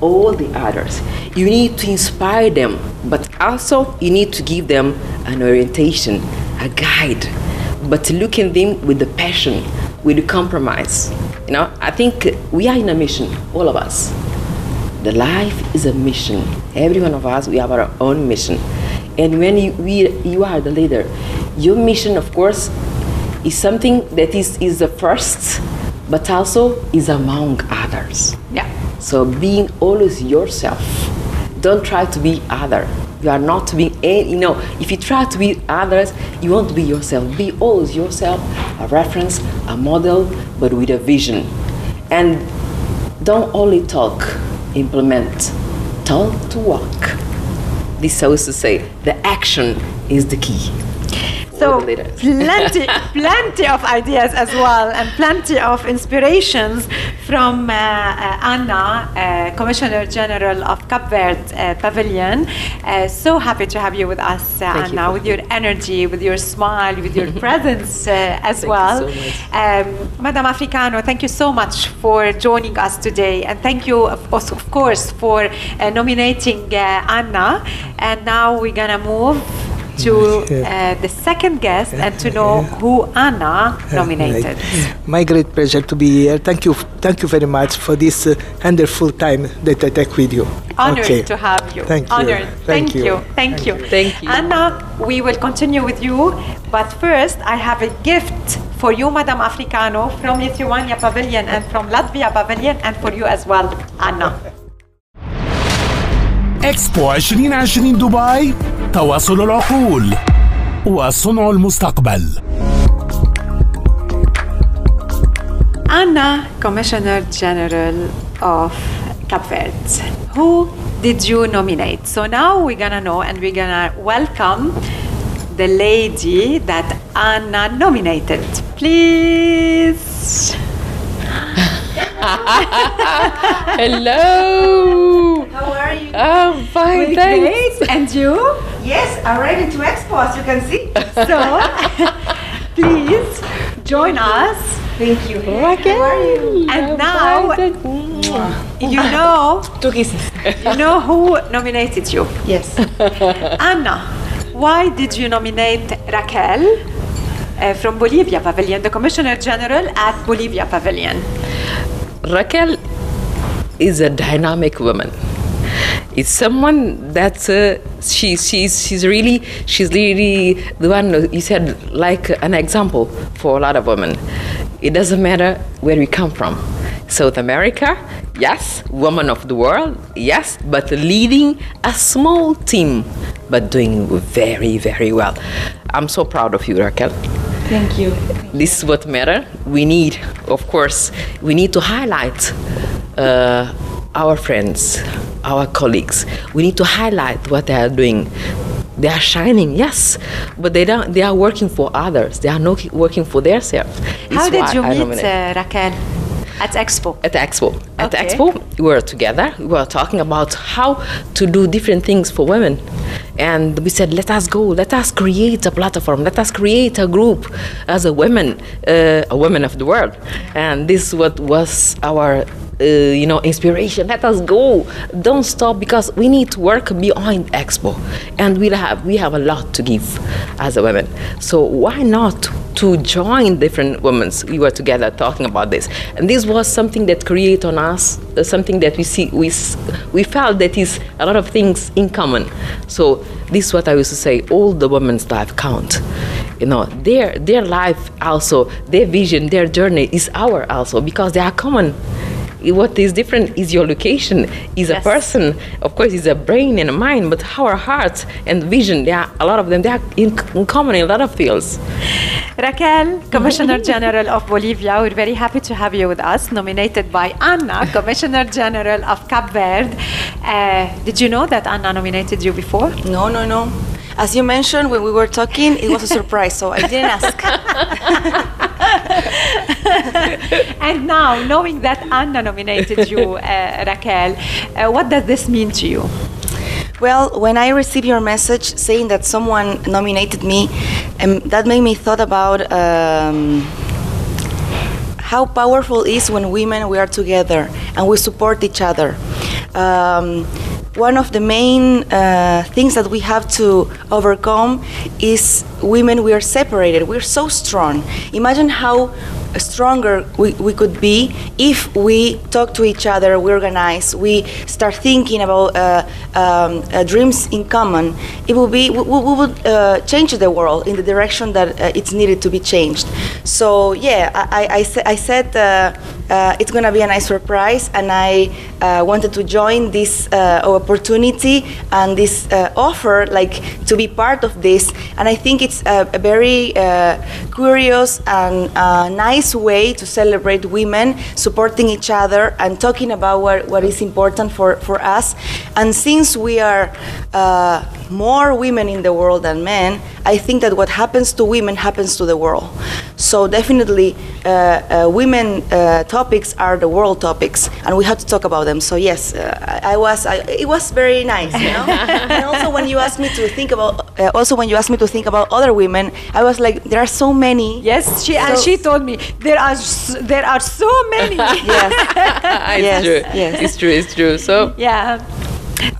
all the others. You need to inspire them, but also you need to give them an orientation, a guide, but to look at them with the passion, with the compromise. You know, I think we are in a mission, all of us. The life is a mission. Every one of us, we have our own mission. And when you, we, you are the leader, your mission, of course, is something that is, is the first, but also is among others. Yeah. So being always yourself. Don't try to be other. You are not to be any, you know, if you try to be others, you won't be yourself. Be always yourself, a reference, a model, but with a vision. And don't only talk, implement. Talk to walk. This I used to say, the action is the key. So plenty, plenty of ideas as well, and plenty of inspirations from uh, uh, Anna, uh, Commissioner General of Cape Verde uh, Pavilion. Uh, so happy to have you with us, uh, you Anna, for with your energy, with your smile, with your presence uh, as Thank you well. so much. Um, Madam Africano, thank you so much for joining us today, and thank you, of course, of course for nominating uh, Anna. And now we're gonna move to uh, the second guest and to know who Anna nominated. Right. My great pleasure to be here. Thank you, thank you very much for this uh, wonderful time that I take with you. Honored Okay. to have you. Thank you. Honored. Thank Thank, you. you. Thank you. Thank you. Anna, we will continue with you, but first I have a gift for you, Madam Africano, from Lithuania Pavilion and from Latvia Pavilion, and for you as well, Anna. اكسبو 2020 دبي تواصل العقول وصنع المستقبل Anna, Commissioner General of Cape Verde. Who did you nominate? So now we're gonna know and we're gonna welcome the lady that Anna nominated. Please. Hello! How are you? I'm fine, thanks. Great. And you? Yes, I'm ready to expo, as you can see. So please join us. Thank you. Raquel. How are you? And now you know two kisses. you know who nominated you. Yes. Anna, why did you nominate Raquel uh, from Bolivia Pavilion, the Commissioner General at Bolivia Pavilion? Raquel is a dynamic woman. It's someone that's uh, she, she's, she's really she's really the one you said like an example for a lot of women. It doesn't matter where we come from. South America, yes, woman of the world, yes, but leading a small team, but doing very very well. I'm so proud of you, Raquel. Thank you. This is what matter. We need, of course, we need to highlight uh, our friends, our colleagues. We need to highlight what they are doing. They are shining, yes, but they don't. They are working for others. They are not working for themselves. How did you I meet uh, Raquel at Expo? At the expo. At the expo, we were together. We were talking about how to do different things for women. And we said, let us go, let us create a platform, let us create a group as a women, uh, a women of the world. And this is what was our uh, you know, inspiration. Let us go. Don't stop because we need to work beyond Expo, and we have we have a lot to give as a women. So why not to join different women? We were together talking about this, and this was something that created on us uh, something that we see we we felt that is a lot of things in common. So this is what I used to say: all the women's life count. You know their their life also their vision their journey is our also because they are common what is different is your location is a person of course is a brain and a mind but our heart and vision they are a lot of them they are in, in common in a lot of fields Raquel, Commissioner General of Bolivia, we're very happy to have you with us, nominated by Anna, Commissioner General of Cape Verde. Uh, did you know that Anna nominated you before? No, no, no. As you mentioned when we were talking, it was a surprise, so I didn't ask. and now, knowing that Anna nominated you, uh, Raquel, uh, what does this mean to you? Well, when I received your message saying that someone nominated me, um, that made me thought about um, how powerful is when women we are together and we support each other. Um, one of the main uh, things that we have to overcome is women we are separated. We're so strong. Imagine how stronger we, we could be if we talk to each other, we organize, we start thinking about uh, um, uh, dreams in common. It will be we, we would uh, change the world in the direction that uh, it's needed to be changed. So yeah, I, I, I, I said uh, uh, it's gonna be a nice surprise, and I wanted to join this opportunity and this offer, like to be part of this. And I think it's a, a very curious and uh, nice way to celebrate women supporting each other and talking about what, what is important for, for us. And since we are uh, more women in the world than men, I think that what happens to women happens to the world. So definitely, uh, uh, women uh, topics are the world topics, and we have to talk about them. So yes, uh, I, I was. I, it was very nice, you know. and also when you asked me to think about, uh, also when you asked me to think about other women, I was like, there are so many. Yes, she and So- she told me there are s- there are so many. yes, it's Yes, true yes. it's true it's true so Yeah.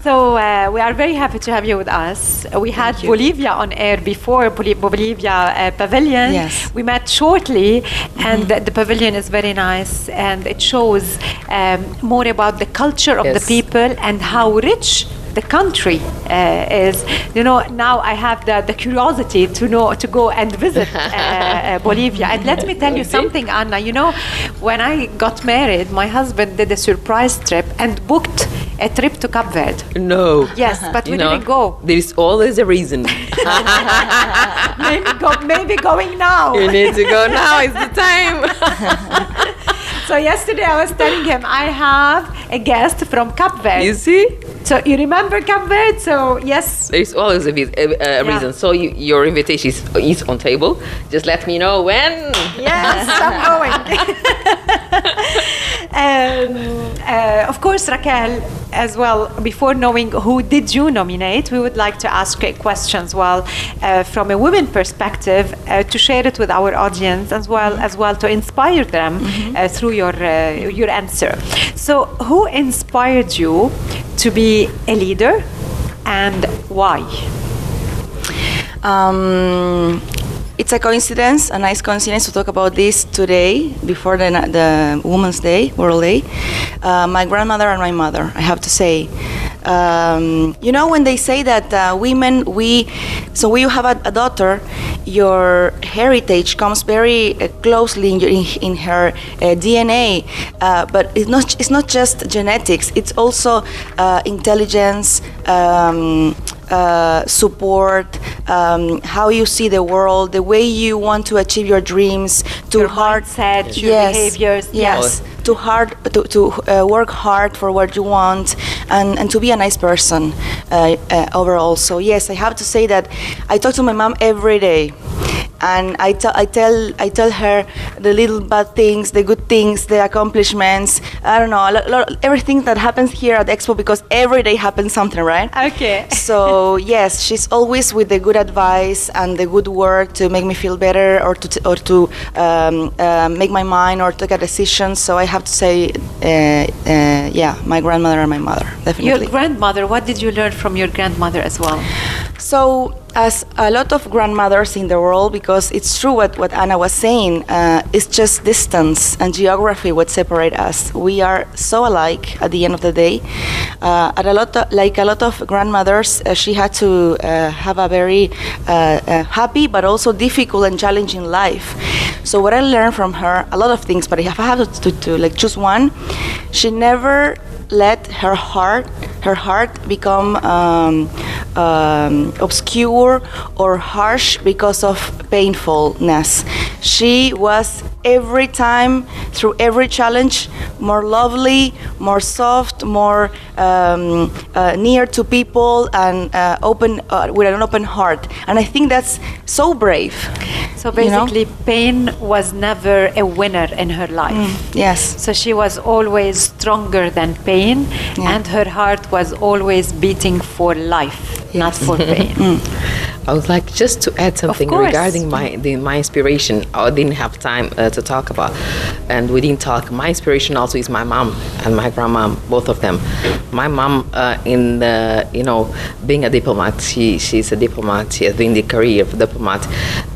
So uh, we are very happy to have you with us. We had Bolivia on air before Boli- Bolivia uh, Pavilion. Yes. We met shortly, and the, the pavilion is very nice, and it shows um, more about the culture of Yes. the people and how rich the country uh, is. You know, now I have the, the curiosity to know to go and visit uh, uh, Bolivia. And let me tell you something, Anna. You know, when I got married, my husband did a surprise trip and booked a trip to Cape Verde. no Yes, but we know, didn't go. there is always a reason maybe go, maybe going now. you need to go now It's the time So yesterday I was telling him I have a guest from Cape Verde. you see So you remember Cape Verde? So yes. There's always a, a, a reason. So you, your invitation is, is on table. Just let me know when. Yes, I'm going. um, uh, of course, Raquel, as well, before knowing who did you nominate, we would like to ask a question as well uh, from a women perspective uh, to share it with our audience as well as well to inspire them uh, through your uh, your answer. So, who inspired you to be a leader and why? Um, it's a coincidence, a nice coincidence to talk about this today before the, the Women's Day, World Day. Uh, my grandmother and my mother, I have to say. Um, you know, when they say that uh, women, we, so when you have a, a daughter, your heritage comes very uh, closely in, your, in, in her uh, DNA, uh, but it's not, it's not just genetics, it's also uh, intelligence. Um, uh, support, um, how you see the world, the way you want to achieve your dreams, to Your hard mindset, your behaviors, Yes, to hard to, to uh, work hard for what you want, and, and to be a nice person uh, uh, overall. So yes, I have to say that I talk to my mom every day and I, t- I tell I tell her the little bad things, the good things, the accomplishments. I don't know, a lot, lot, everything that happens here at Expo because every day happens something, right? Okay. so yes, she's always with the good advice and the good work to make me feel better or to t- or to um, uh, make my mind or take a decision. So I have to say, uh, uh, yeah, my grandmother and my mother definitely. Your grandmother, what did you learn from your grandmother as well? So, as a lot of grandmothers in the world, because it's true what, what Anna was saying, uh, it's just distance and geography what separate us. We are so alike at the end of the day. Uh, at a lot of, like a lot of grandmothers, uh, she had to uh, have a very uh, uh, happy but also difficult and challenging life. So what I learned from her, a lot of things, but if I have to, to, to like choose one, she never let her heart her heart become um, um, obscure or harsh because of painfulness. She was every time through every challenge more lovely, more soft, more um, uh, near to people, and uh, open uh, with an open heart. And I think that's so brave. So you know? basically, pain was never a winner in her life. Mm, yes. So she was always stronger than pain, Yeah. and her heart was always beating for life, not for pain. Mm. I would like just to add something regarding my the, my inspiration. I didn't have time uh, to talk about, and we didn't talk. My inspiration also is my mom and my grandma, both of them. My mom, uh, in the you know, being a diplomat, she she's a diplomat. She has been the career of a diplomat.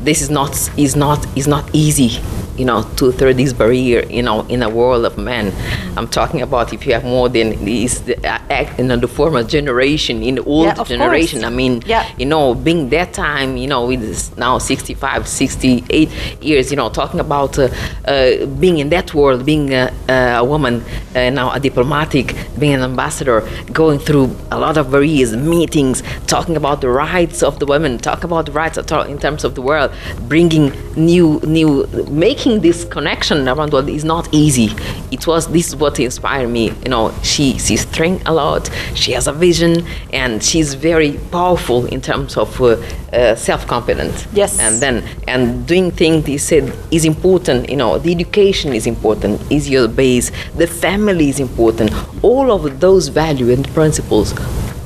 This is not is not is not easy you know, to through this barrier, you know, in a world of men. I'm talking about if you have more than these, the, uh, act, you know, the former generation, in the old Yeah, generation. I mean, Yeah. you know, being that time, you know, with now 65, 68 years, you know, talking about uh, uh, being in that world, being a, a woman, uh, now a diplomatic, being an ambassador, going through a lot of various meetings, talking about the rights of the women, talking about the rights at all in terms of the world, bringing new, new, making this connection around the world is not easy. It was, this is what inspired me. You know, she, she's trained a lot, she has a vision, and she's very powerful in terms of uh, uh, self-confidence. Yes. And then, and doing things, he said, is important. You know, the education is important, is your base. The family is important. All of those values and principles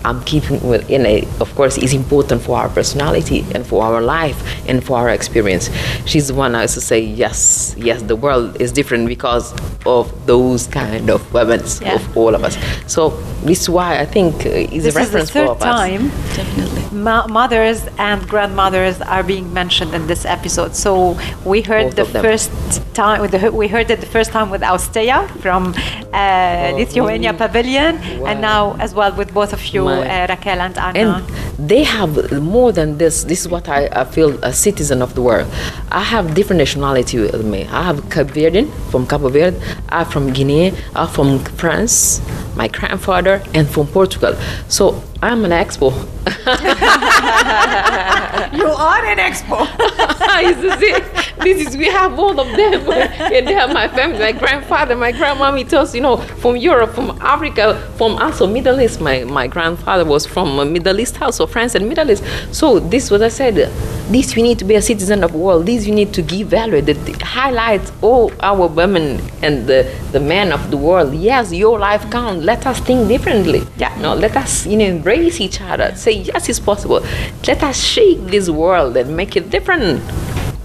I'm keeping within a, of course, is important for our personality and for our life and for our experience. She's the one I used to say, yes, yes, the world is different because of those kind of women, Yeah. of all of us. So this is why I think uh, is This a is the reference third for all of us. time ma- mothers and grandmothers are being mentioned in this episode. So we heard Both the first time, with the, we heard it the first time with Austea from uh, Lithuania Pavilion, and now as well with both of you, My- uh, Raquel and Anna. And they have more than this. This is what I, I feel a citizen of the world. I have different nationality with me. I have Cape Verdean from Cabo Verde. I'm from Guinea. I'm from France. My grandfather and from Portugal. So I'm an expo. you are an expert. this is it. This is we have all of them, and they have my family, my grandfather, my grandmommy tells you know from Europe, from Africa, from also Middle East. My my grandfather was from a Middle East house, so France and Middle East. So this was I said. This you need to be a citizen of the world. This you need to give value that highlights all our women and the, the men of the world. Yes, your life counts. Let us think differently. Yeah. No, let us you know embrace each other. Say yes, it's possible. Let us shake this world and make it different.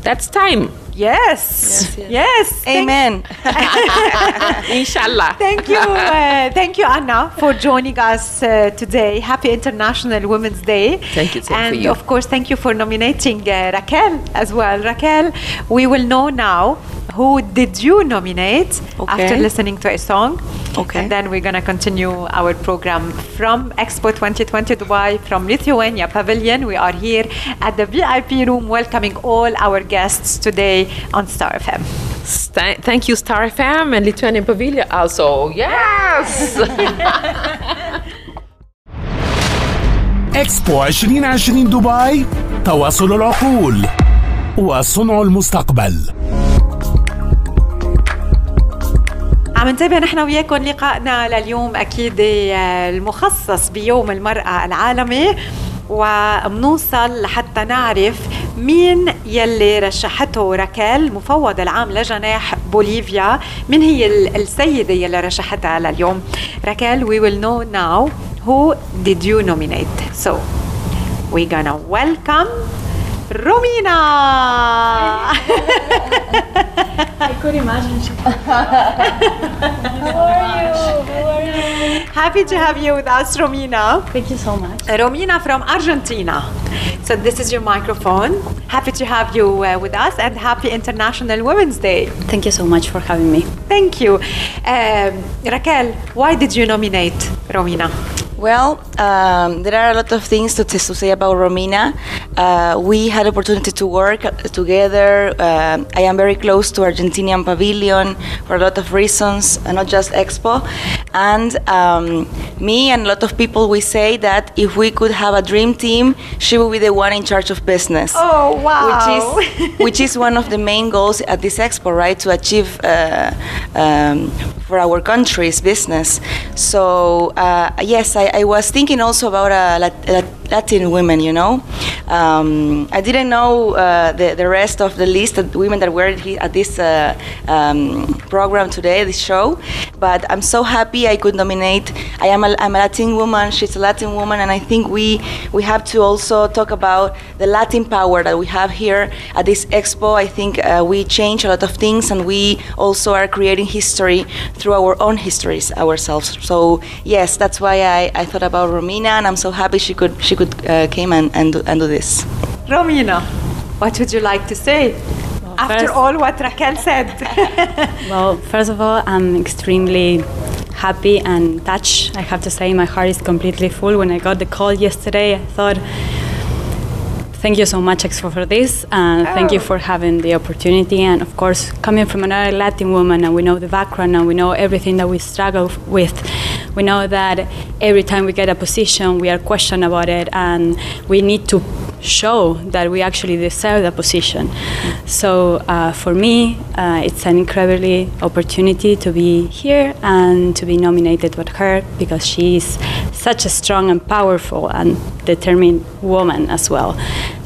That's time. Yes. Yes. Amen. Inshallah. Thank you, uh, thank you, Anna, for joining us uh, today. Happy International Women's Day. Thank you, same for and you. of course, thank you for nominating uh, Raquel as well. Raquel, we will know now who did you nominate after listening to a song. Okay. And then we're gonna continue our program from Expo 2020 Dubai, from Lithuania Pavilion. We are here at the VIP room, welcoming all our guests today on Star FM. Sta- thank you, Star FM and Lithuanian Pavilion also. Yes. اكسبو 2020 دبي تواصل العقول وصنع المستقبل عم نتابع نحن وياكم لقائنا لليوم أكيد المخصص بيوم المرأة العالمي ومنوصل لحتى نعرف مين يلي رشحته ركال مفوض العام لجناح بوليفيا. من هي السيدة يلي رشحتها لليوم؟ ركال we will know now. Who did you nominate? So we gonna welcome Romina I could imagine. How are you? How are you? Happy to have you with us, Romina. Thank you so much. Romina from Argentina. So this is your microphone. Happy to have you uh, with us and happy International Women's Day. Thank you so much for having me. Thank you. Um, Raquel, why did you nominate Romina? Well, um, there are a lot of things to, to say about Romina. Uh, we had opportunity to work together. Uh, I am very close to Argentinian Pavilion for a lot of reasons, uh, not just Expo. And um, me and a lot of people, we say that if we could have a dream team, she would be the one in charge of business. Oh wow! Which is which is one of the main goals at this Expo, right? To achieve uh, um, for our country's business. So uh, yes, I, I, was thinking also about a Latin women, you know. Um, I didn't know uh, the, the rest of the list of women that were at this uh, um, program today, this show, but I'm so happy I could nominate. I am a, I'm a Latin woman, she's a Latin woman, and I think we, we have to also talk about the Latin power that we have here at this expo. I think uh, we change a lot of things, and we also are creating history through our own histories ourselves. So, yes, that's why I, I thought about Romina, and I'm so happy she could, she could uh, came and, and, do, and do this. Romina, what would you like to say? Well, After all what Raquel said. well, first of all, I'm extremely happy and touched. I have to say, my heart is completely full. When I got the call yesterday, I thought, thank you so much, Expo, for this. And oh. thank you for having the opportunity. And of course, coming from another Latin woman, and we know the background, and we know everything that we struggle with. We know that every time we get a position, we are questioned about it, and we need to show that we actually deserve the position. So uh, for me, uh, it's an incredibly opportunity to be here and to be nominated with her because she is such a strong and powerful and determined woman as well.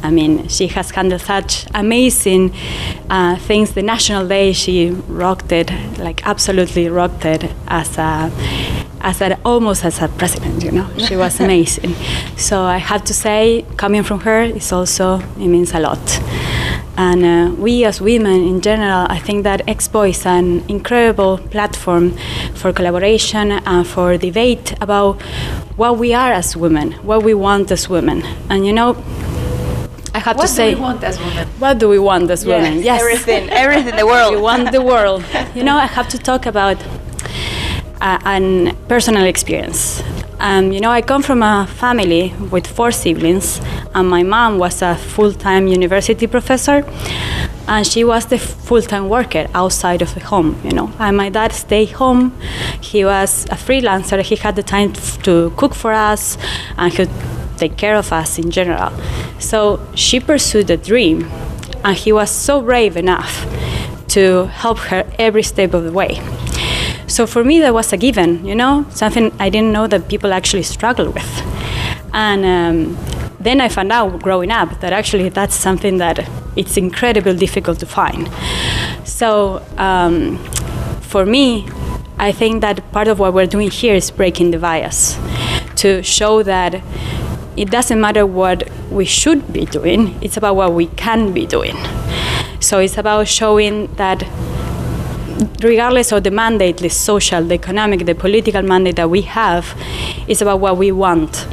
I mean, she has handled such amazing uh, things. The National Day, she rocked it, like absolutely rocked it as a as a, almost as a president, you know. She was amazing. so I have to say, coming from her is also, it means a lot. And uh, we as women in general, I think that Expo is an incredible platform for collaboration and for debate about what we are as women, what we want as women. And you know, I have what to say, what do we want as women? What do we want as yes, women? Yes, everything, everything, the world. we want the world. you know, I have to talk about uh, an personal experience. Um, you know, I come from a family with four siblings, and my mom was a full time university professor, and she was the full time worker outside of the home, you know. And my dad stayed home. He was a freelancer, he had the time to cook for us, and he'd take care of us in general. So she pursued a dream, and he was so brave enough to help her every step of the way. So for me, that was a given, you know, something I didn't know that people actually struggle with. And um, then I found out growing up that actually that's something that it's incredibly difficult to find. So um, for me, I think that part of what we're doing here is breaking the bias to show that it doesn't matter what we should be doing, it's about what we can be doing. So it's about showing that regardless of the mandate, the social, the economic, the political mandate that we have, is about what we want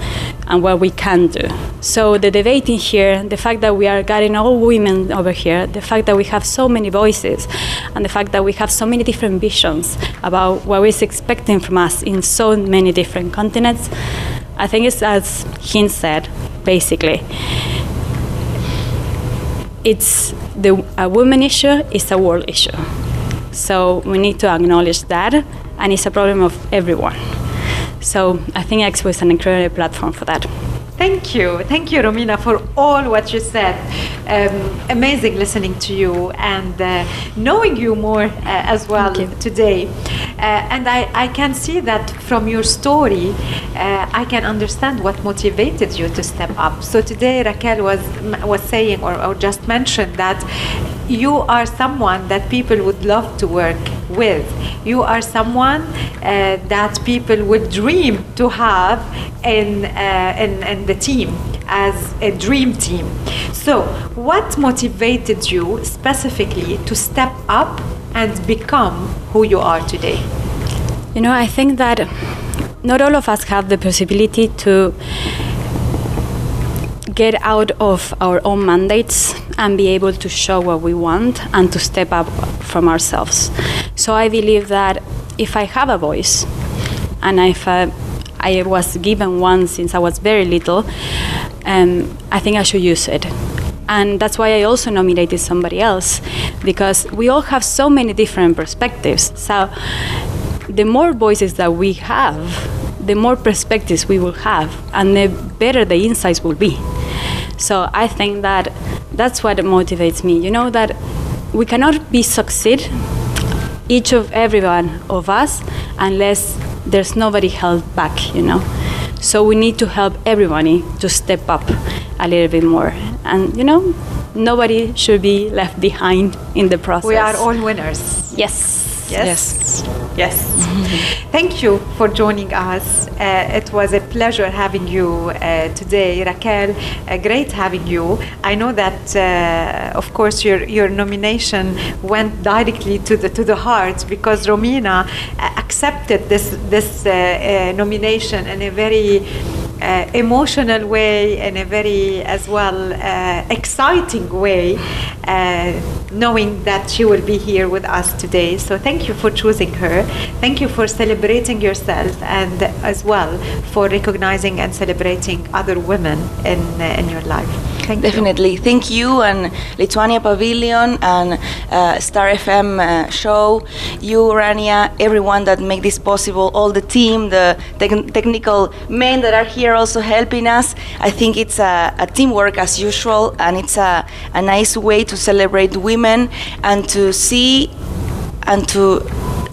and what we can do. So the debate in here, the fact that we are getting all women over here, the fact that we have so many voices, and the fact that we have so many different visions about what is expecting from us in so many different continents, I think it's as Hin said, basically. It's the a woman issue is a world issue. So we need to acknowledge that, and it's a problem of everyone. So I think Expo is an incredible platform for that. Thank you. Thank you, Romina, for all what you said. Um, amazing listening to you and uh, knowing you more uh, as well today. Uh, and I, I can see that from your story, uh, I can understand what motivated you to step up. So today, Raquel was, was saying or, or just mentioned that you are someone that people would love to work with. You are someone uh, that people would dream to have in, uh, in, in the team as a dream team. So, what motivated you specifically to step up and become who you are today? You know, I think that not all of us have the possibility to get out of our own mandates and be able to show what we want and to step up from ourselves. So I believe that if I have a voice and if I, I was given one since I was very little, um, I think I should use it. And that's why I also nominated somebody else because we all have so many different perspectives. So the more voices that we have, the more perspectives we will have, and the better the insights will be. So I think that that's what motivates me. You know that we cannot be succeed each of every one of us unless there's nobody held back. You know. So we need to help everybody to step up a little bit more, and you know, nobody should be left behind in the process. We are all winners. Yes. Yes. Yes. Thank you for joining us. Uh, it was a pleasure having you uh, today, Raquel. Uh, great having you. I know that, uh, of course, your your nomination went directly to the to the heart because Romina uh, accepted this this uh, nomination in a very uh, emotional way in a very as well uh, exciting way uh, knowing that she will be here with us today so thank you for choosing her thank you for celebrating yourself and as well for recognizing and celebrating other women in in your life Thank Definitely. You. Thank you and Lithuania Pavilion and uh, Star FM uh, show, you, Rania, everyone that make this possible, all the team, the te- technical men that are here also helping us. I think it's a, a teamwork as usual and it's a, a nice way to celebrate women and to see and to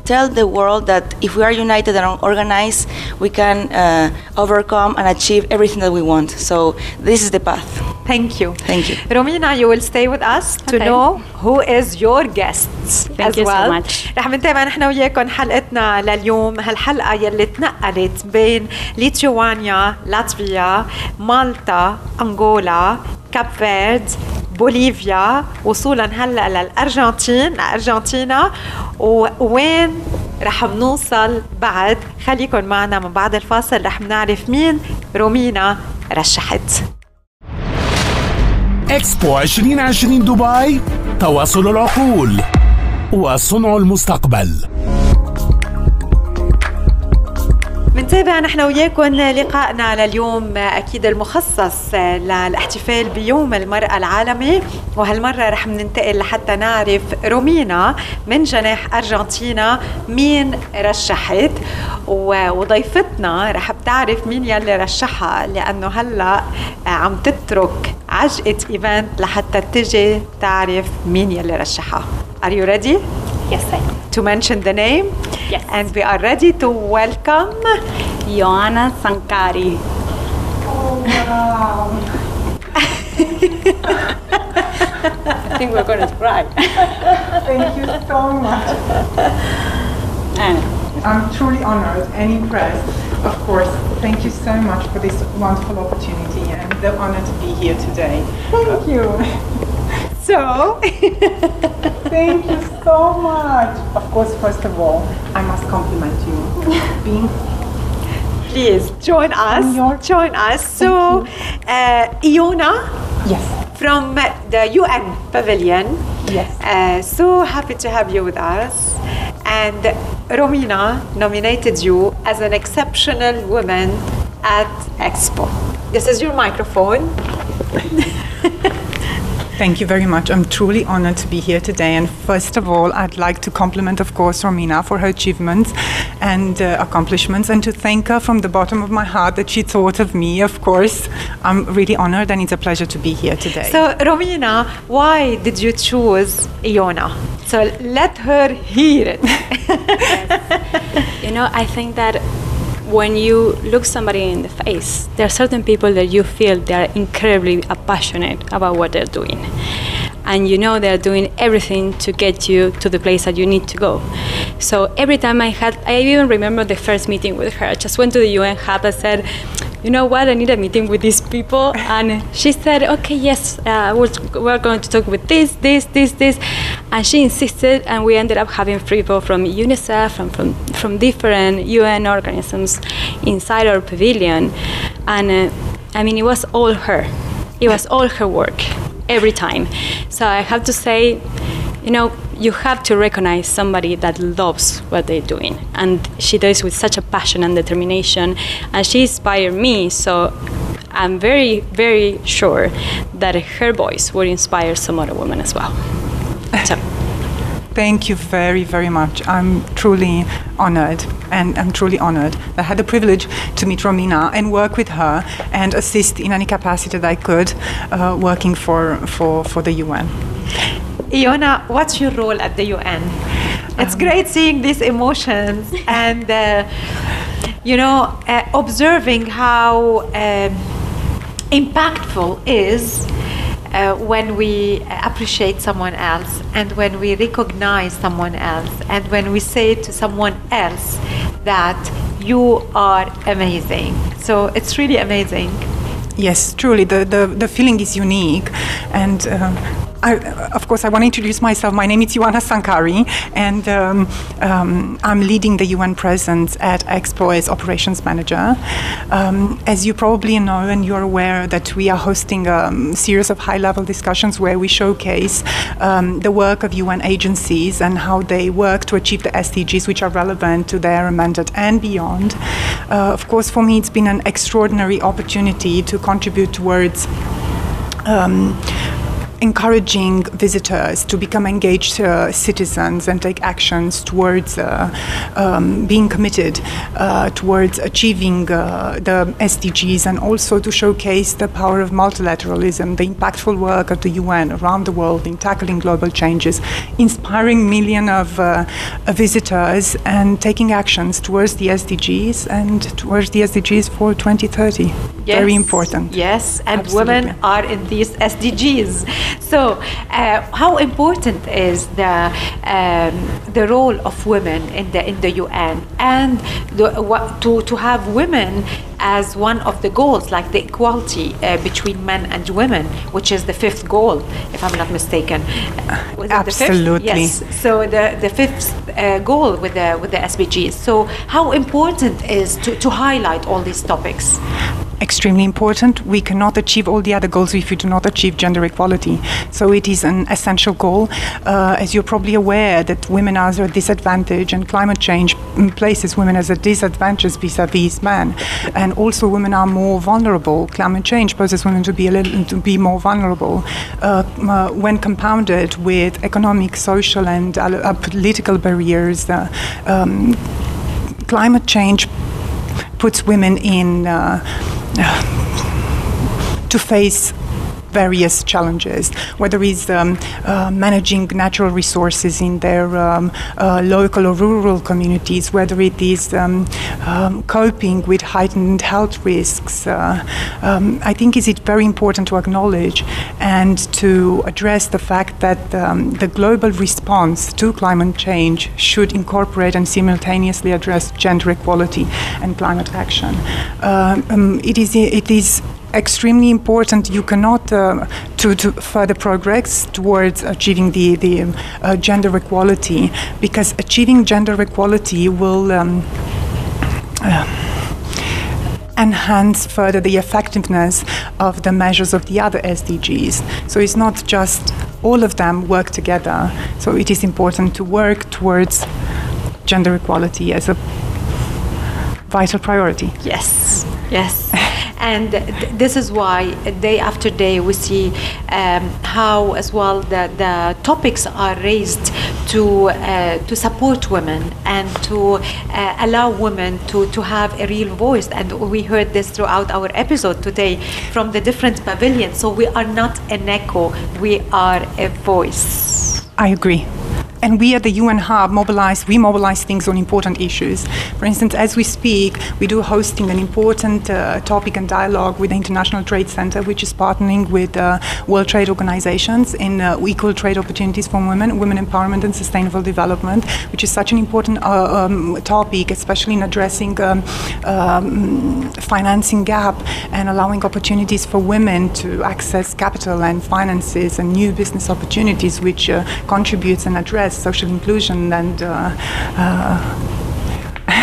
tell the world that if we are united and organized, we can uh, overcome and achieve everything that we want. So this is the path. Thank you. Thank you. Romina, you will stay with us to Okay. know who is your guests Thank as you so well. much. رح نتابع نحن وياكم حلقتنا لليوم هالحلقة يلي تنقلت بين ليتوانيا، لاتفيا، مالطا، أنغولا، كاب فيرد، بوليفيا وصولا هلأ للأرجنتين أرجنتينا ووين رح نوصل بعد خليكن معنا من بعد الفاصل رح نعرف مين رومينا رشحت اكسبو 2020 دبي تواصل العقول وصنع المستقبل. منتابع نحن وياكم لقائنا لليوم أكيد المخصص للاحتفال بيوم المرأة العالمي وهالمرة رح ننتقل لحتى نعرف رومينا من جناح أرجنتينا مين رشحت وضيفتنا رح بتعرف مين يلي رشحها لأنه هلأ عم تترك عجقه ايفنت لحتى تجي تعرف مين يلي رشحها Are you ready? Yes, I am. To mention the name? Yes. And we are ready to welcome Joanna Sankari. I think we're going to cry. Thank you so much. I'm truly honored and impressed. Of course, thank you so much for this wonderful opportunity and the honor to be here today. Thank you. So, thank you so much. Of course, first of all, I must compliment you. Being please join us. Join us. So, uh, Iona. Yes. From the UN Pavilion. Yes. Uh, so happy to have you with us. And Romina nominated you as an exceptional woman at Expo. This is your microphone. Thank you very much. I'm truly honored to be here today. And first of all, I'd like to compliment, of course, Romina for her achievements and uh, accomplishments and to thank her from the bottom of my heart that she thought of me, of course. I'm really honored and it's a pleasure to be here today. So, Romina, why did you choose Iona? So, let her hear it. you know, I think that when you look somebody in the face, there are certain people that you feel they are incredibly passionate about what they're doing. And you know they're doing everything to get you to the place that you need to go. So every time I had, I even remember the first meeting with her. I just went to the UN Hub and said, you know what, I need a meeting with these people. And she said, okay, yes, uh, we're, going to talk with this, this, this, this. And she insisted, and we ended up having people from UNICEF, from, from, from different UN organisms inside our pavilion. And uh, I mean, it was all her. It was all her work every time. So I have to say, you know, you have to recognize somebody that loves what they're doing. And she does with such a passion and determination. And she inspired me. So I'm very, very sure that her voice will inspire some other women as well. So. Thank you very, very much. I'm truly honored, and I'm truly honored. I had the privilege to meet Romina and work with her and assist in any capacity that I could, uh, working for, for, for the UN. Iona, what's your role at the UN? It's um, great seeing these emotions and, uh, you know, uh, observing how um, impactful is uh, when we appreciate someone else and when we recognize someone else and when we say to someone else that you are amazing. So it's really amazing. Yes, truly, the, the, the feeling is unique. And uh, I, of course, I want to introduce myself. My name is Ioana Sankari, and um, um, I'm leading the UN presence at Expo as operations manager. Um, as you probably know, and you're aware that we are hosting a series of high-level discussions where we showcase um, the work of UN agencies and how they work to achieve the SDGs, which are relevant to their mandate and beyond. Uh, of course, for me, it's been an extraordinary opportunity to contribute towards. Um, encouraging visitors to become engaged uh, citizens and take actions towards uh, um, being committed uh, towards achieving uh, the SDGs and also to showcase the power of multilateralism, the impactful work of the UN around the world in tackling global changes, inspiring millions of uh, visitors and taking actions towards the SDGs and towards the SDGs for 2030. Yes. Very important. Yes, and Absolutely. women are in these SDGs. So, uh, how important is the um, the role of women in the in the UN and the, what, to to have women as one of the goals, like the equality uh, between men and women, which is the fifth goal, if I'm not mistaken. Was Absolutely. Yes. So the the fifth uh, goal with the with the SDGs. So how important is to, to highlight all these topics? Extremely important. We cannot achieve all the other goals if we do not achieve gender equality. So it is an essential goal. Uh, as you're probably aware, that women are at a disadvantage, and climate change places women as a disadvantage vis-a-vis men, and also women are more vulnerable. Climate change poses women to be a little to be more vulnerable uh, uh, when compounded with economic, social, and uh, political barriers. Uh, um, climate change puts women in uh, to face various challenges, whether it's um, uh, managing natural resources in their um, uh, local or rural communities, whether it is um, um coping with heightened health risks. Uh, um, I think is it very important to acknowledge and to address the fact that um, the global response to climate change should incorporate and simultaneously address gender equality and climate action. it is it is extremely important. You cannot uh, to, to further progress towards achieving the the uh, gender equality because achieving gender equality will. Um, uh, enhance further the effectiveness of the measures of the other SDGs. So it's not just all of them work together. So it is important to work towards gender equality as a vital priority. Yes, yes. And th- this is why day after day we see um, how as well the, the topics are raised to, uh, to support women and to uh, allow women to, to have a real voice. And we heard this throughout our episode today from the different pavilions. So we are not an echo, we are a voice. I agree and we at the UN Hub mobilize, we mobilize things on important issues. For instance, as we speak, we do hosting an important uh, topic and dialogue with the International Trade Center, which is partnering with uh, World Trade Organizations in uh, equal trade opportunities for women, women empowerment and sustainable development, which is such an important uh, um, topic, especially in addressing um, um, financing gap and allowing opportunities for women to access capital and finances and new business opportunities, which uh, contributes and address social inclusion and uh,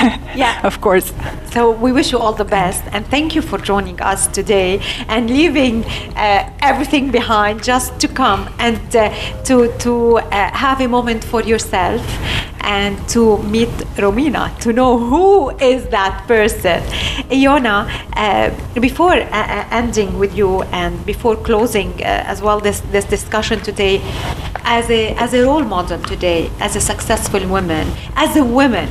yeah of course so we wish you all the best and thank you for joining us today and leaving uh, everything behind just to come and uh, to to uh, have a moment for yourself and to meet Romina, to know who is that person. Iona, uh, before uh, uh, ending with you and before closing uh, as well this, this discussion today, as a, as a role model today, as a successful woman, as a woman,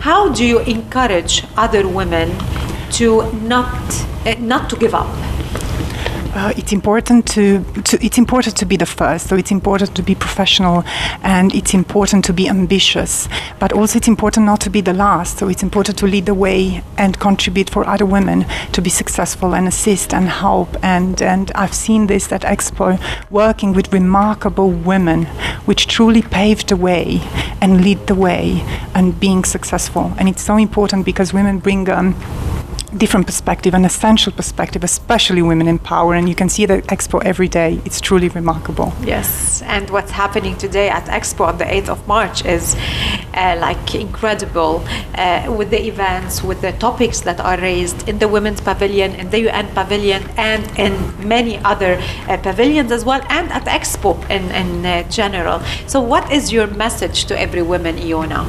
how do you encourage other women to not, uh, not to give up? Uh, it's important to, to, it's important to be the first so it's important to be professional and it's important to be ambitious. But also it's important not to be the last so it's important to lead the way and contribute for other women to be successful and assist and help. And and I've seen this at Expo working with remarkable women which truly paved the way and lead the way and being successful. And it's so important because women bring um, different perspective, an essential perspective, especially women in power. And you can see the expo every day. It's truly remarkable. Yes, and what's happening today at Expo on the 8th of March is uh, like incredible uh, with the events, with the topics that are raised in the Women's Pavilion, in the UN Pavilion, and in many other uh, pavilions as well, and at Expo in, in uh, general. So, what is your message to every woman, Iona?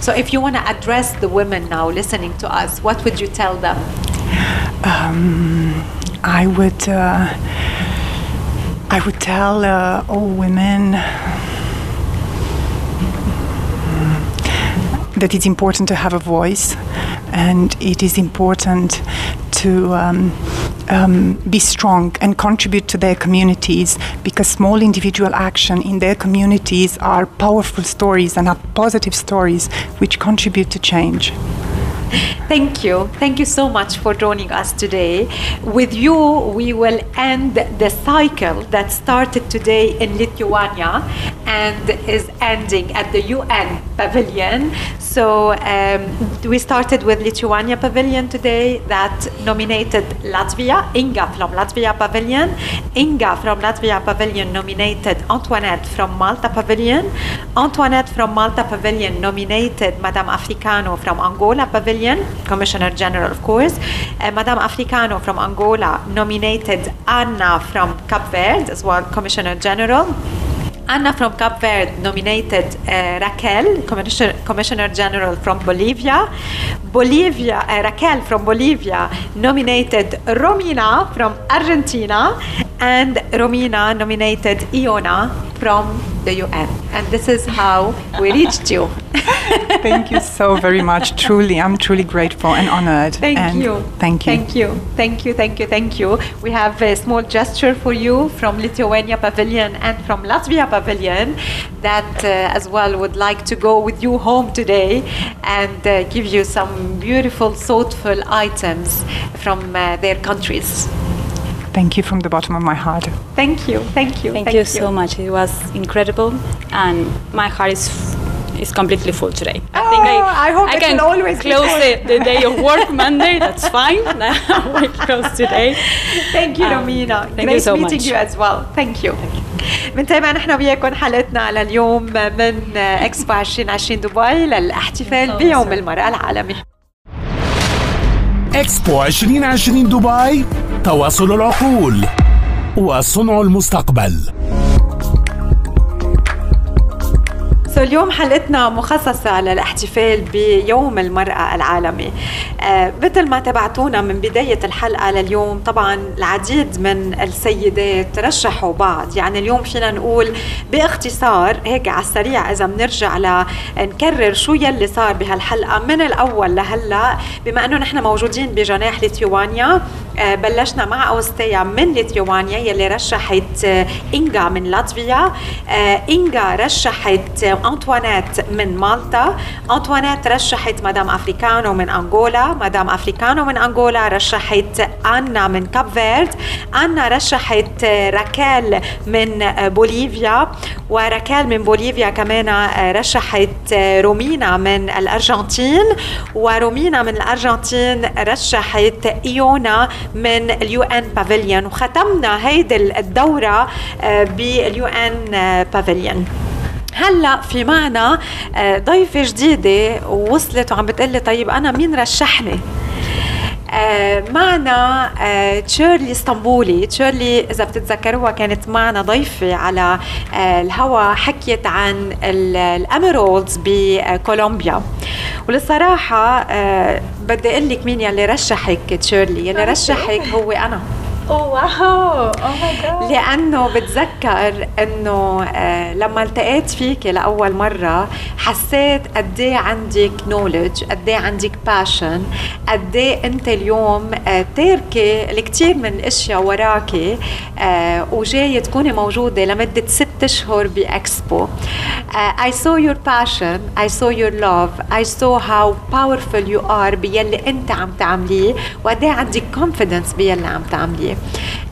So, if you want to address the women now listening to us, what would you tell them? Um, I would. Uh, I would tell uh, all women that it's important to have a voice and it is important to um, um, be strong and contribute to their communities because small individual action in their communities are powerful stories and are positive stories which contribute to change. Thank you. Thank you so much for joining us today. With you, we will end the cycle that started today in Lithuania and is ending at the UN Pavilion. So um, we started with Lithuania Pavilion today that nominated Latvia, Inga from Latvia Pavilion. Inga from Latvia Pavilion nominated Antoinette from Malta Pavilion. Antoinette from Malta Pavilion nominated Madame Africano from Angola Pavilion. Commissioner General, of course. Uh, Madame Africano from Angola nominated Anna from Cape Verde as well, Commissioner General. Anna from Cape Verde nominated uh, Raquel, Commissioner, Commissioner, General from Bolivia. Bolivia, uh, Raquel from Bolivia nominated Romina from Argentina. And Romina nominated Iona from the UN. And this is how we reached you. thank you so very much. Truly, I'm truly grateful and honored. Thank and you. Thank you. Thank you. Thank you. Thank you. Thank you. We have a small gesture for you from Lithuania Pavilion and from Latvia Pavilion that uh, as well would like to go with you home today and uh, give you some beautiful, thoughtful items from uh, their countries. Thank you from the bottom of my heart. Thank you. Thank you. Thank, Thank you, you so much. It was incredible, and my heart is is completely full today. I think I, oh, I hope I can always close the, the, day of work Monday. That's fine. we close today. Thank you, um, Romina. Thank Great you so meeting much. you as well. Thank you. بنتابع نحن وياكم حلقتنا لليوم من اكسبو 2020 دبي للاحتفال بيوم المرأة العالمي. اكسبو 2020 دبي تواصل العقول وصنع المستقبل سو اليوم حلقتنا مخصصة للاحتفال بيوم المرأة العالمي. آه مثل ما تبعتونا من بداية الحلقة لليوم طبعا العديد من السيدات رشحوا بعض. يعني اليوم فينا نقول باختصار هيك على السريع إذا بنرجع لنكرر شو يلي صار بهالحلقة. من الأول لهلأ بما أنه نحن موجودين بجناح ليثيوانيا آه بلشنا مع أوستيا من ليثيوانيا يلي رشحت آه إنجا من لاتفيا. إنجا رشحت أنطوانيت من مالطا أنطوانيت رشحت مدام أفريكانو من أنغولا مدام أفريكانو من أنغولا رشحت أنا من كاب فيرد أنا رشحت راكال من بوليفيا وراكال من بوليفيا كمان رشحت رومينا من الأرجنتين. ورومينا من الأرجنتين رشحت إيونا من اليو إن بافيليون وختمنا هيدي الدورة باليو إن بافيليون هلا في معنا ضيفة جديدة ووصلت وعم بتقلي طيب أنا مين رشحني؟ آه معنا آه تشيرلي اسطنبولي. تشيرلي إذا بتتذكروها كانت معنا ضيفة على آه الهوا حكيت عن الأميرولدز بكولومبيا. وللصراحه بدي أقول لك مين يلي رشحك تشيرلي؟ يلي رشحك هو أنا. واو ماي جاد لأنه بتذكر إنه آه لما التقيت فيك لأول مرة حسيت قد إيه عندك نولج قد إيه عندك باشن قد إيه أنت اليوم آه تاركة الكثير من الأشياء وراكي آه وجاية تكوني موجودة لمدة ست أشهر بإكسبو. I saw your passion I saw your love I saw how powerful you are بيلي أنت عم تعمليه وقد إيه عندك confidence بيلي عم تعمليه.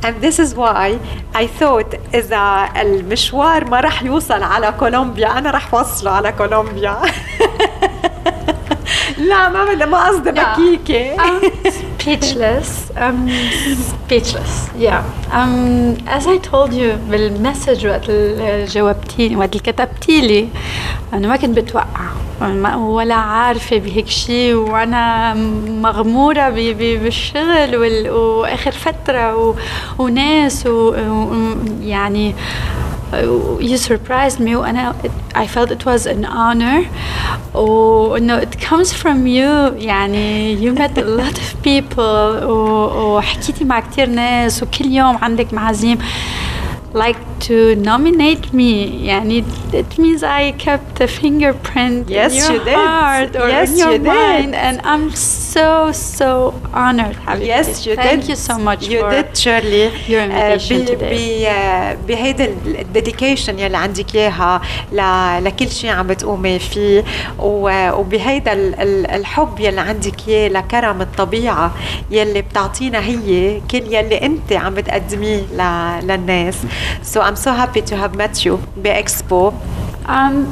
And this is why I thought إذا المشوار ما رح يوصل على كولومبيا أنا رح وصله على كولومبيا. لا ما بدي ما قصدي بكيكي speechless. Um, speechless. Yeah. Um, as I told you بالمسج وقت اللي جاوبتيني وقت كتبتي لي أنا ما كنت بتوقع. ولا عارفة بهيك شيء وأنا مغمورة بالشغل وآخر فترة و... وناس ويعني you surprised me وانا I felt it was an honor وانه it comes from you يعني you met a lot of people وحكيتي مع كتير ناس وكل يوم عندك معازيم Like to nominate me يعني it means I kept a fingerprint yes, in your you did. heart or yes, in your you mind did. and I'm so so honored حبيبتي Yes, you thank did. you so much You for did, Shirley. your invitation today ب- بهيدا الديديكيشن يلي عندك اياها لكل شيء عم بتقومي فيه وبهيدا ال- ال- الحب يلي عندك اياه لكرم الطبيعه يلي بتعطينا هي كل يلي انت عم بتقدميه للناس. So I'm so happy to have met you بإكسبو. I'm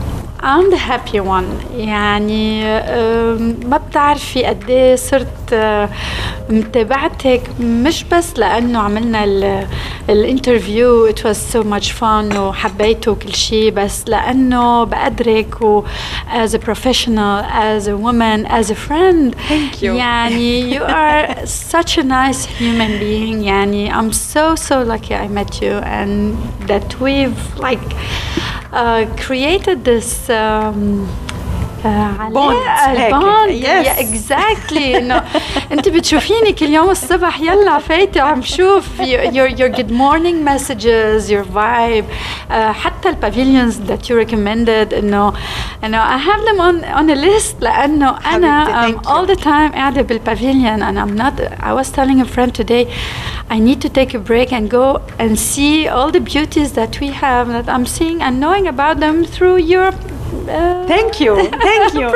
I'm the happy one يعني أم، ما بتعرفي قد ايه صرت أه، متابعتك مش بس لانه عملنا ال- الانترفيو it was so much fun وحبيته وكل شيء بس لانه بقدرك و as a professional as a woman as a friend Thank you. يعني you are such a nice human being يعني I'm so so lucky I met you and that we've like uh, created this um, uh, Bond هيك. bond Yes. yeah, exactly انه انت بتشوفيني كل يوم الصبح يلا فايته عم شوف your, your your good morning messages your vibe uh, حتى البافيليونز that you recommended انه انه I have them on on a list لانه انا حبيبتي, um, thank you. all the time قاعده بالبافيليون and I'm not I was telling a friend today I need to take a break and go and see all the beauties that we have that I'm seeing and knowing about them through your uh, ثانك يو ثانك يو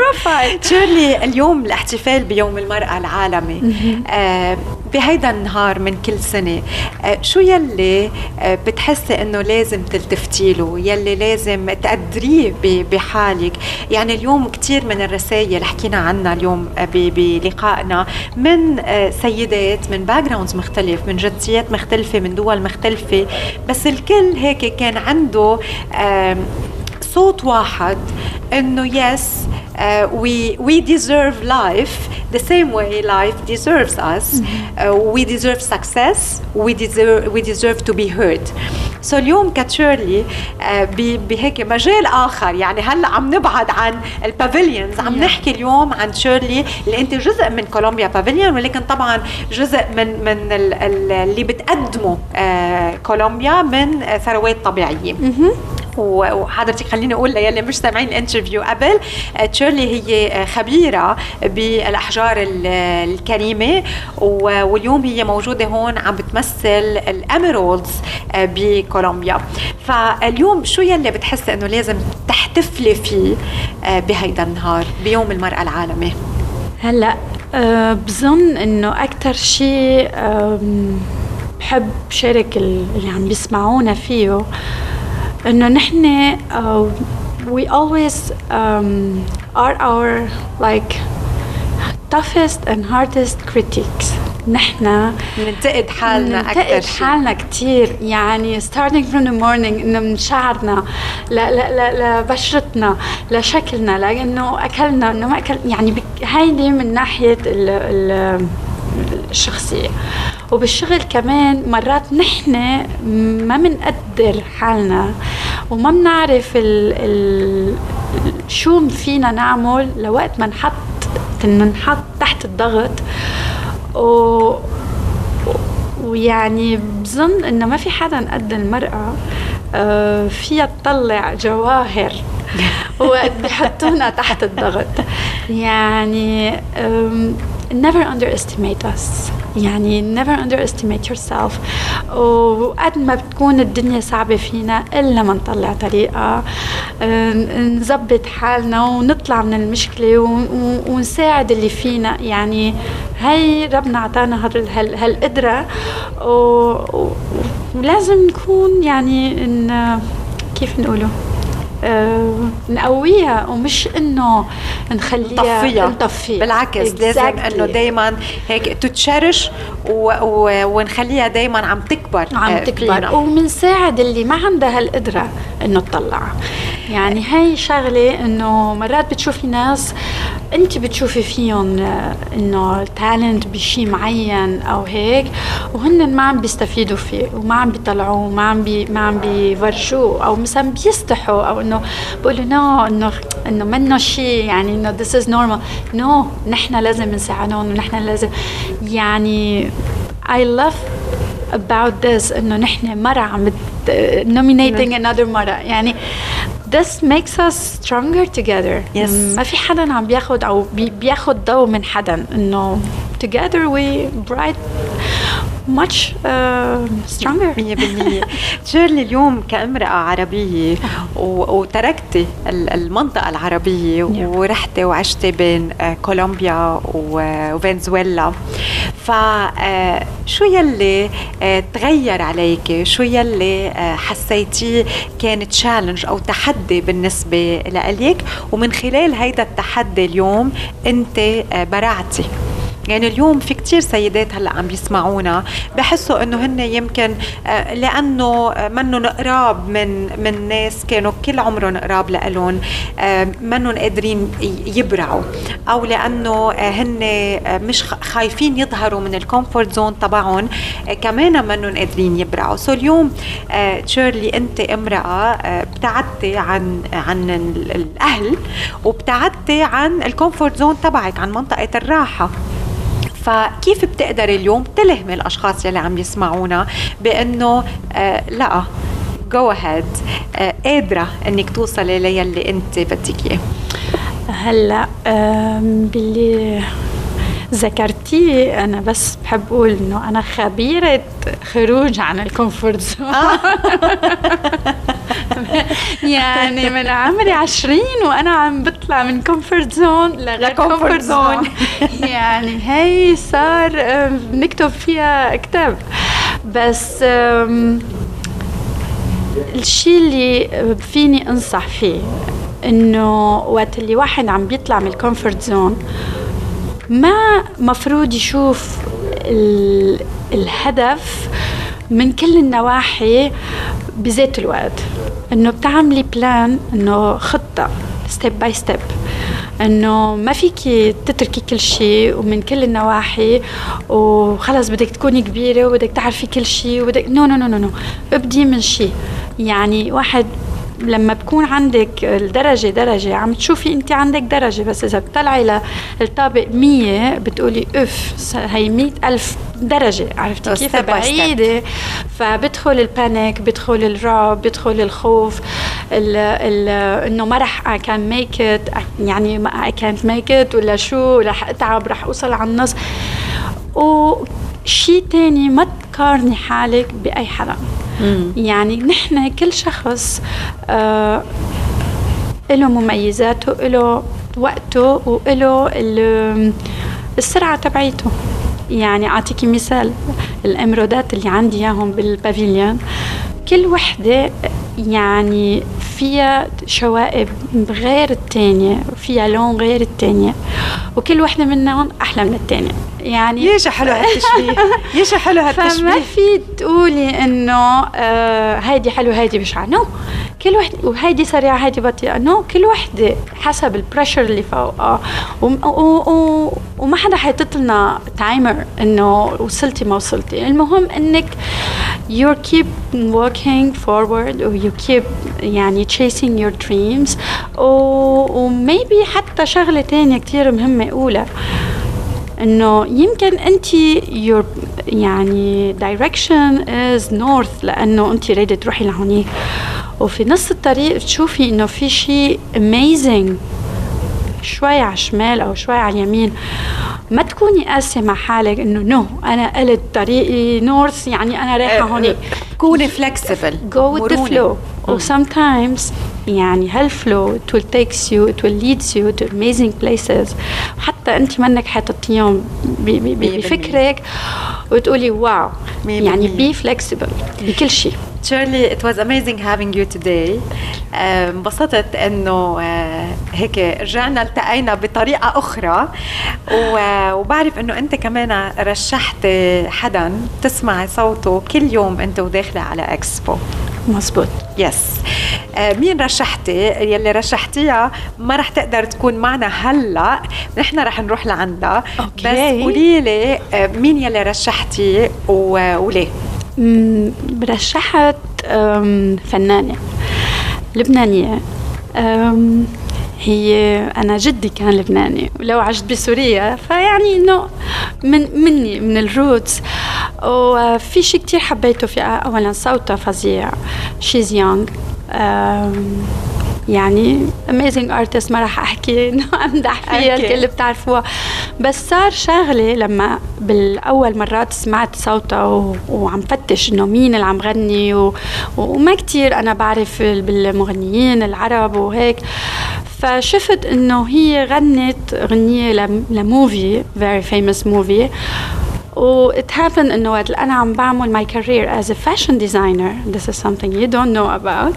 شيرلي اليوم الاحتفال بيوم المرأة العالمي. آه بهيدا النهار من كل سنة آه شو يلي آه بتحسي إنه لازم تلتفتي له؟ يلي لازم تقدريه بحالك؟ يعني اليوم كتير من الرسائل حكينا عنها اليوم بلقائنا من سيدات من باك جراوندز مختلف من جنسيات مختلفة من دول مختلفة بس الكل هيك كان عنده صوت واحد إنه يس uh, we deserve life the same way life deserves us. Uh, we deserve success we deserve we deserve to be heard. سو اليوم كتشيرلي آه، بهيك مجال آخر. يعني هلأ عم نبعد عن البافيليونز عم نحكي اليوم عن شيرلي اللي أنت جزء من كولومبيا بافيليون ولكن طبعا جزء من من اللي بتقدمه كولومبيا من ثروات طبيعية. وحضرتك خليني أقول للي مش سامعين الانترفيو قبل تشيرلي هي خبيرة بالأحجار الكريمة واليوم هي موجودة هون عم بتمثل الأميرولدز بكولومبيا. فاليوم شو يلي بتحسي إنه لازم تحتفلي فيه بهيدا النهار بيوم المرأة العالمي هلأ بظن إنه أكثر شيء بحب شارك اللي عم بيسمعونا فيه انه نحن uh, we always um, are our like toughest and hardest critics نحن ننتقد حالنا اكثر ننتقد حالنا كثير يعني starting from the morning انه من شعرنا ل ل لبشرتنا لشكلنا لانه اكلنا انه ما اكل يعني هيدي من ناحيه ال ال الشخصية. وبالشغل كمان مرات نحن ما بنقدر حالنا وما بنعرف ال ال شو فينا نعمل لوقت ما نحط نحط تحت الضغط. و ويعني بظن إنه ما في حدا قد المرأة آه، فيها تطلع جواهر وقت بحطونا تحت الضغط. يعني never underestimate us. يعني never underestimate yourself. وقد ما بتكون الدنيا صعبة فينا إلا ما نطلع طريقة نظبط حالنا ونطلع من المشكلة ونساعد اللي فينا. يعني هاي ربنا عطانا هالقدرة. ولازم نكون يعني إن كيف نقوله؟ آه نقويها ومش إنه نخليها نطفيها. نطفيها. بالعكس exactly. لازم إنه دائما هيك تتشرش و... و... ونخليها دائما عم تكبر عم آه تكبر. وبنساعد اللي ما عندها هالقدره إنه تطلع يعني هاي شغلة إنه مرات بتشوفي ناس أنت بتشوفي فيهم آه، إنه تالنت بشيء معين أو هيك وهن ما عم بيستفيدوا فيه وما عم بيطلعوه وما عم بي ما عم بيفرجوه أو مثلا بيستحوا أو إنه بقولوا نو إنه إنه منه شيء يعني إنه this is normal. نو نحن لازم نساعدهم ونحن لازم يعني I love about this إنه نحن مرة عم nominating another مرة. يعني this makes us stronger together. Yes. ما في حدا عم بياخد أو بي بياخد ضوء من حدا. إنه together we bright much uh, stronger. 100% شيرلي اليوم كامرأة عربية وتركتي المنطقة العربية ورحتي وعشتي بين آه، كولومبيا وفنزويلا. فشو آه، يلي آه، تغير عليك شو يلي حسيتيه كان تشالنج أو تحدي بالنسبة لك ومن خلال هيدا التحدي اليوم أنت برعتي يعني اليوم في كتير سيدات هلأ عم بيسمعونا بحسوا إنه هن يمكن آه، لأنه منهم قراب من من ناس كانوا كل عمرهم قراب لهم آه، منهم قادرين يبرعوا أو لأنه آه، هن مش خايفين يظهروا من الكومفورت زون تبعهم كمان منهم قادرين يبرعوا. سو اليوم تشيرلي أنت امرأة ابتعدتي عن عن الأهل وابتعدتي عن الكومفورت زون تبعك عن منطقة الراحة. فكيف بتقدري اليوم تلهمي الأشخاص يلي عم يسمعونا بأنه آه لا جو اهيد قادرة إنك توصلي للي أنت بدك إياه؟ هلأ باللي ذكرتيه أنا بس بحب أقول إنه أنا خبيرة خروج عن الكومفورت زون. آه. يعني من عمري 20 وأنا عم بطلع من كومفورت زون لغير كومفورت زون. يعني هي صار بنكتب فيها كتاب. بس الشيء اللي فيني أنصح فيه إنه وقت اللي واحد عم بيطلع من الكومفورت زون ما مفروض يشوف الهدف من كل النواحي بذات الوقت. إنه بتعملي بلان إنه خطة ستيب باي ستيب إنه ما فيك تتركي كل شيء ومن كل النواحي وخلص بدك تكوني كبيرة وبدك تعرفي كل شيء وبدك نو نو نو نو ابدي من شيء يعني واحد لما بكون عندك الدرجة درجة عم تشوفي انت عندك درجة بس إذا بتطلعي للطابق مية بتقولي اف هي مية ألف درجة عرفتي كيف؟ بعيدة. فبدخل البانيك بدخل الرعب بدخل الخوف ال ال إنه ما رح I can make it يعني I can't make it ولا شو رح أتعب رح أوصل على النص. وشي تاني ما تقارني حالك بأي حدا. يعني نحن كل شخص آه له مميزاته له وقته وله السرعة تبعيته. يعني أعطيكي مثال الإمرودات اللي عندي إياهم بالبافيليون كل وحدة يعني فيها شوائب غير الثانية وفيها لون غير الثانية وكل وحدة منهم أحلى من الثانية يعني ليش حلو هالتشبيه؟ ليش حلو هالتشبيه؟ فما في تقولي إنه آه هيدي حلو هيدي بشعة نو كل وحدة وهيدي سريعة هيدي بطيئة. نو كل وحدة حسب البريشر اللي فوقها. وما حدا حيطلنا لنا تايمر إنه وصلتي ما وصلتي. المهم إنك you keep working forward or you keep يعني chasing your dreams. و maybe حتى شغلة تانية كتير مهمة أولى. إنه يمكن أنت your يعني direction is north لأنه أنت رايده تروحي لهونيك. وفي نص الطريق بتشوفي إنه في شيء amazing. شوي على الشمال أو شوي على اليمين. ما تكوني قاسية مع حالك إنه نو أنا قلت طريقي نورث يعني أنا رايحة هونيك كوني فلكسبل جو with the flow. و sometimes يعني هالفلو it will takes you it will leads you to amazing places. حتى أنت منك حاططيهم بفكرك وتقولي واو يعني be flexible بكل شيء. Shirley it was amazing having you today. انبسطت إنه هيك رجعنا التقينا بطريقة أخرى. وبعرف إنه أنت كمان رشحت حدا تسمعي صوته كل يوم أنت وداخلة على إكسبو. مزبوط يس آه مين رشحتي؟ يلي رشحتيها ما رح تقدر تكون معنا هلأ. نحن رح نروح لعندها. أوكي. بس قولي لي آه مين يلي رشحتي وليه؟ رشحت فنانة لبنانية. هي أنا جدي كان لبناني ولو عشت بسوريا فيعني إنه من مني من الروتس. وفي شيء كتير حبيته في أولا صوتها فظيع. شيز يونغ يعني amazing artist ما راح أحكي إنه امدح فيها الكل بتعرفوها بس صار شغلة لما بالأول مرات سمعت صوتها و... وعم فتش إنه مين اللي عم غني و... وما كتير أنا بعرف بالمغنيين العرب وهيك. فشفت إنه هي غنت غنية لموفي very famous movie. و it happened إنه وقت أنا عم بعمل my career as a fashion designer this is something you don't know about.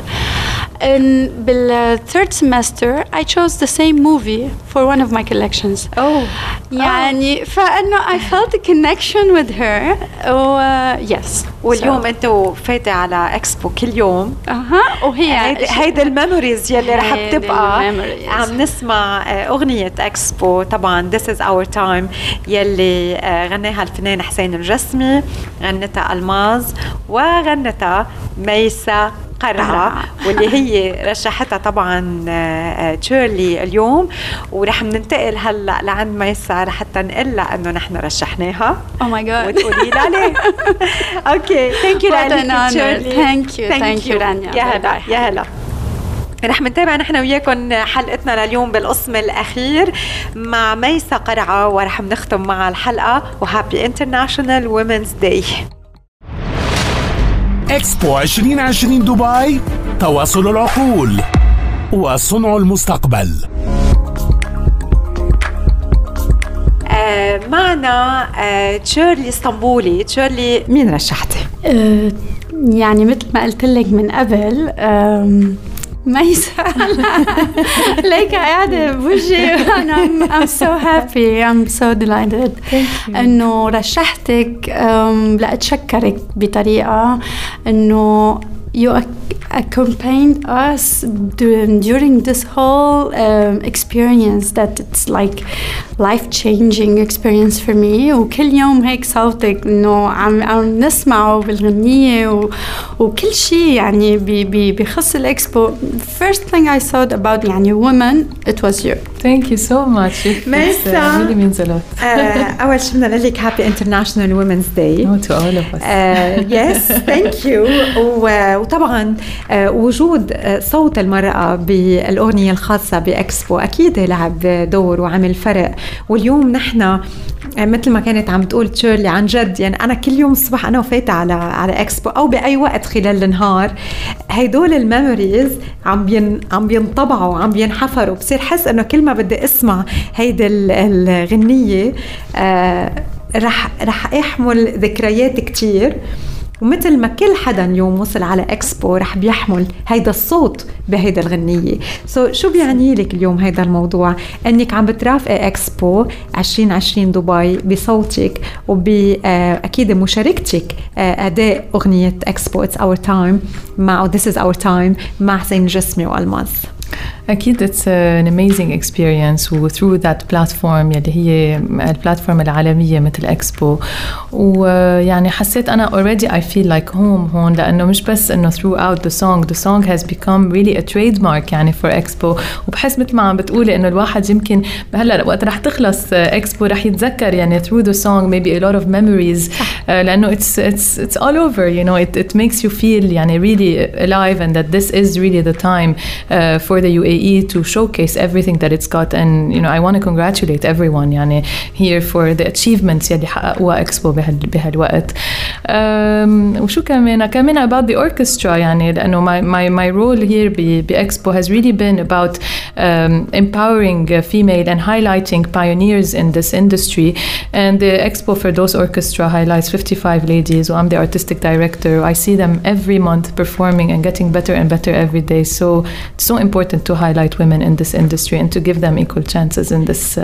In بال third semester I chose the same movie for one of my collections. Oh. يعني فانه I felt a connection with her. و uh, yes. واليوم so. أنتوا فايتة على إكسبو كل يوم. أها. وهي هيدي الميموريز يلي رح بتبقى عم نسمع أغنية إكسبو. طبعا This is our time. يلي غناها الفنان حسين الجسمي غنتها ألماز وغنتها ميسا قرعة واللي هي رشحتها طبعا تشيرلي اليوم. ورح ننتقل هلأ لعند ميسا لحتى نقول لها إنه نحن رشحناها. أو ماي جاد وتقولي لها ليه. أوكي ثانك يو تشيرلي ثانك يو ثانك يو رانيا يا هلا. يا هلا. رح نتابع نحن وياكم حلقتنا لليوم بالقسم الأخير مع ميسا قرعة ورح نختم مع الحلقة وهابي انترناشونال وومنز داي اكسبو 2020 دبي تواصل العقول وصنع المستقبل آه معنا آه تشيرلي اسطنبولي تشيرلي مين رشحتي؟ آه يعني مثل ما قلت لك من قبل ميسا ليك قاعدة بوجهي. أنا I'm so happy. I'm so delighted. إنه رشحتك لأتشكرك بطريقة إنه you accompanied us during this whole um, experience that it's like life changing experience for me وكل يوم هيك صوتك انه عم عم نسمعه بالغنية وكل شيء يعني بخص الاكسبو first thing I thought about يعني women it was you Thank you so much. It uh, really means a lot. uh, أول شيء بدنا نقول لك Happy International Women's Day. Oh, to all of us. Uh, yes, thank you. وطبعا uh, وجود صوت المرأة بالأغنية الخاصة بإكسبو. أكيد لعب دور وعمل فرق. واليوم نحن مثل ما كانت عم تقول تشيرلي عن جد يعني أنا كل يوم الصبح أنا وفايتة على على إكسبو أو بأي وقت خلال النهار. هدول الميموريز عم بين عم بينطبعوا عم بينحفروا. بصير حس إنه كل ما بدي أسمع هيدي الغنية آه رح رح أحمل ذكريات كتير. ومثل ما كل حدا اليوم وصل على إكسبو رح بيحمل هيدا الصوت بهيدا الغنية. سو so, شو بيعني لك اليوم هيدا الموضوع؟ إنك عم بترافقي إكسبو 2020 دبي بصوتك وبأكيد مشاركتك أداء أغنية إكسبو. اتس اور تايم مع This is our time. مع حسين جسمي وألماس. أكيد it's an amazing experience و through that platform يلي هي البلاتفورم العالمية مثل اكسبو ويعني حسيت أنا already I feel like home هون لأنه مش بس إنه throughout the song the song has become really a trademark يعني for اكسبو وبحس مثل ما عم بتقولي إنه الواحد يمكن هلا وقت رح تخلص اكسبو رح يتذكر يعني through the song maybe a lot of memories uh, لأنه it's it's it's all over you know it it makes you feel يعني really alive and that this is really the time uh, for the UAE UAE to showcase everything that it's got. And you know I want to congratulate everyone يعني here for the achievements يلي حققوها اكسبو بهالوقت um, وشو كمان؟ كمان about the orchestra يعني لأنه my, my, my role here بإكسبو has really been about um, empowering uh, female and highlighting pioneers in this industry. And the Expo Firdaus orchestra highlights 55 ladies. I'm the artistic director. I see them every month performing and getting better and better every day. So it's so important to highlight women in this industry and to give them equal chances in this, uh,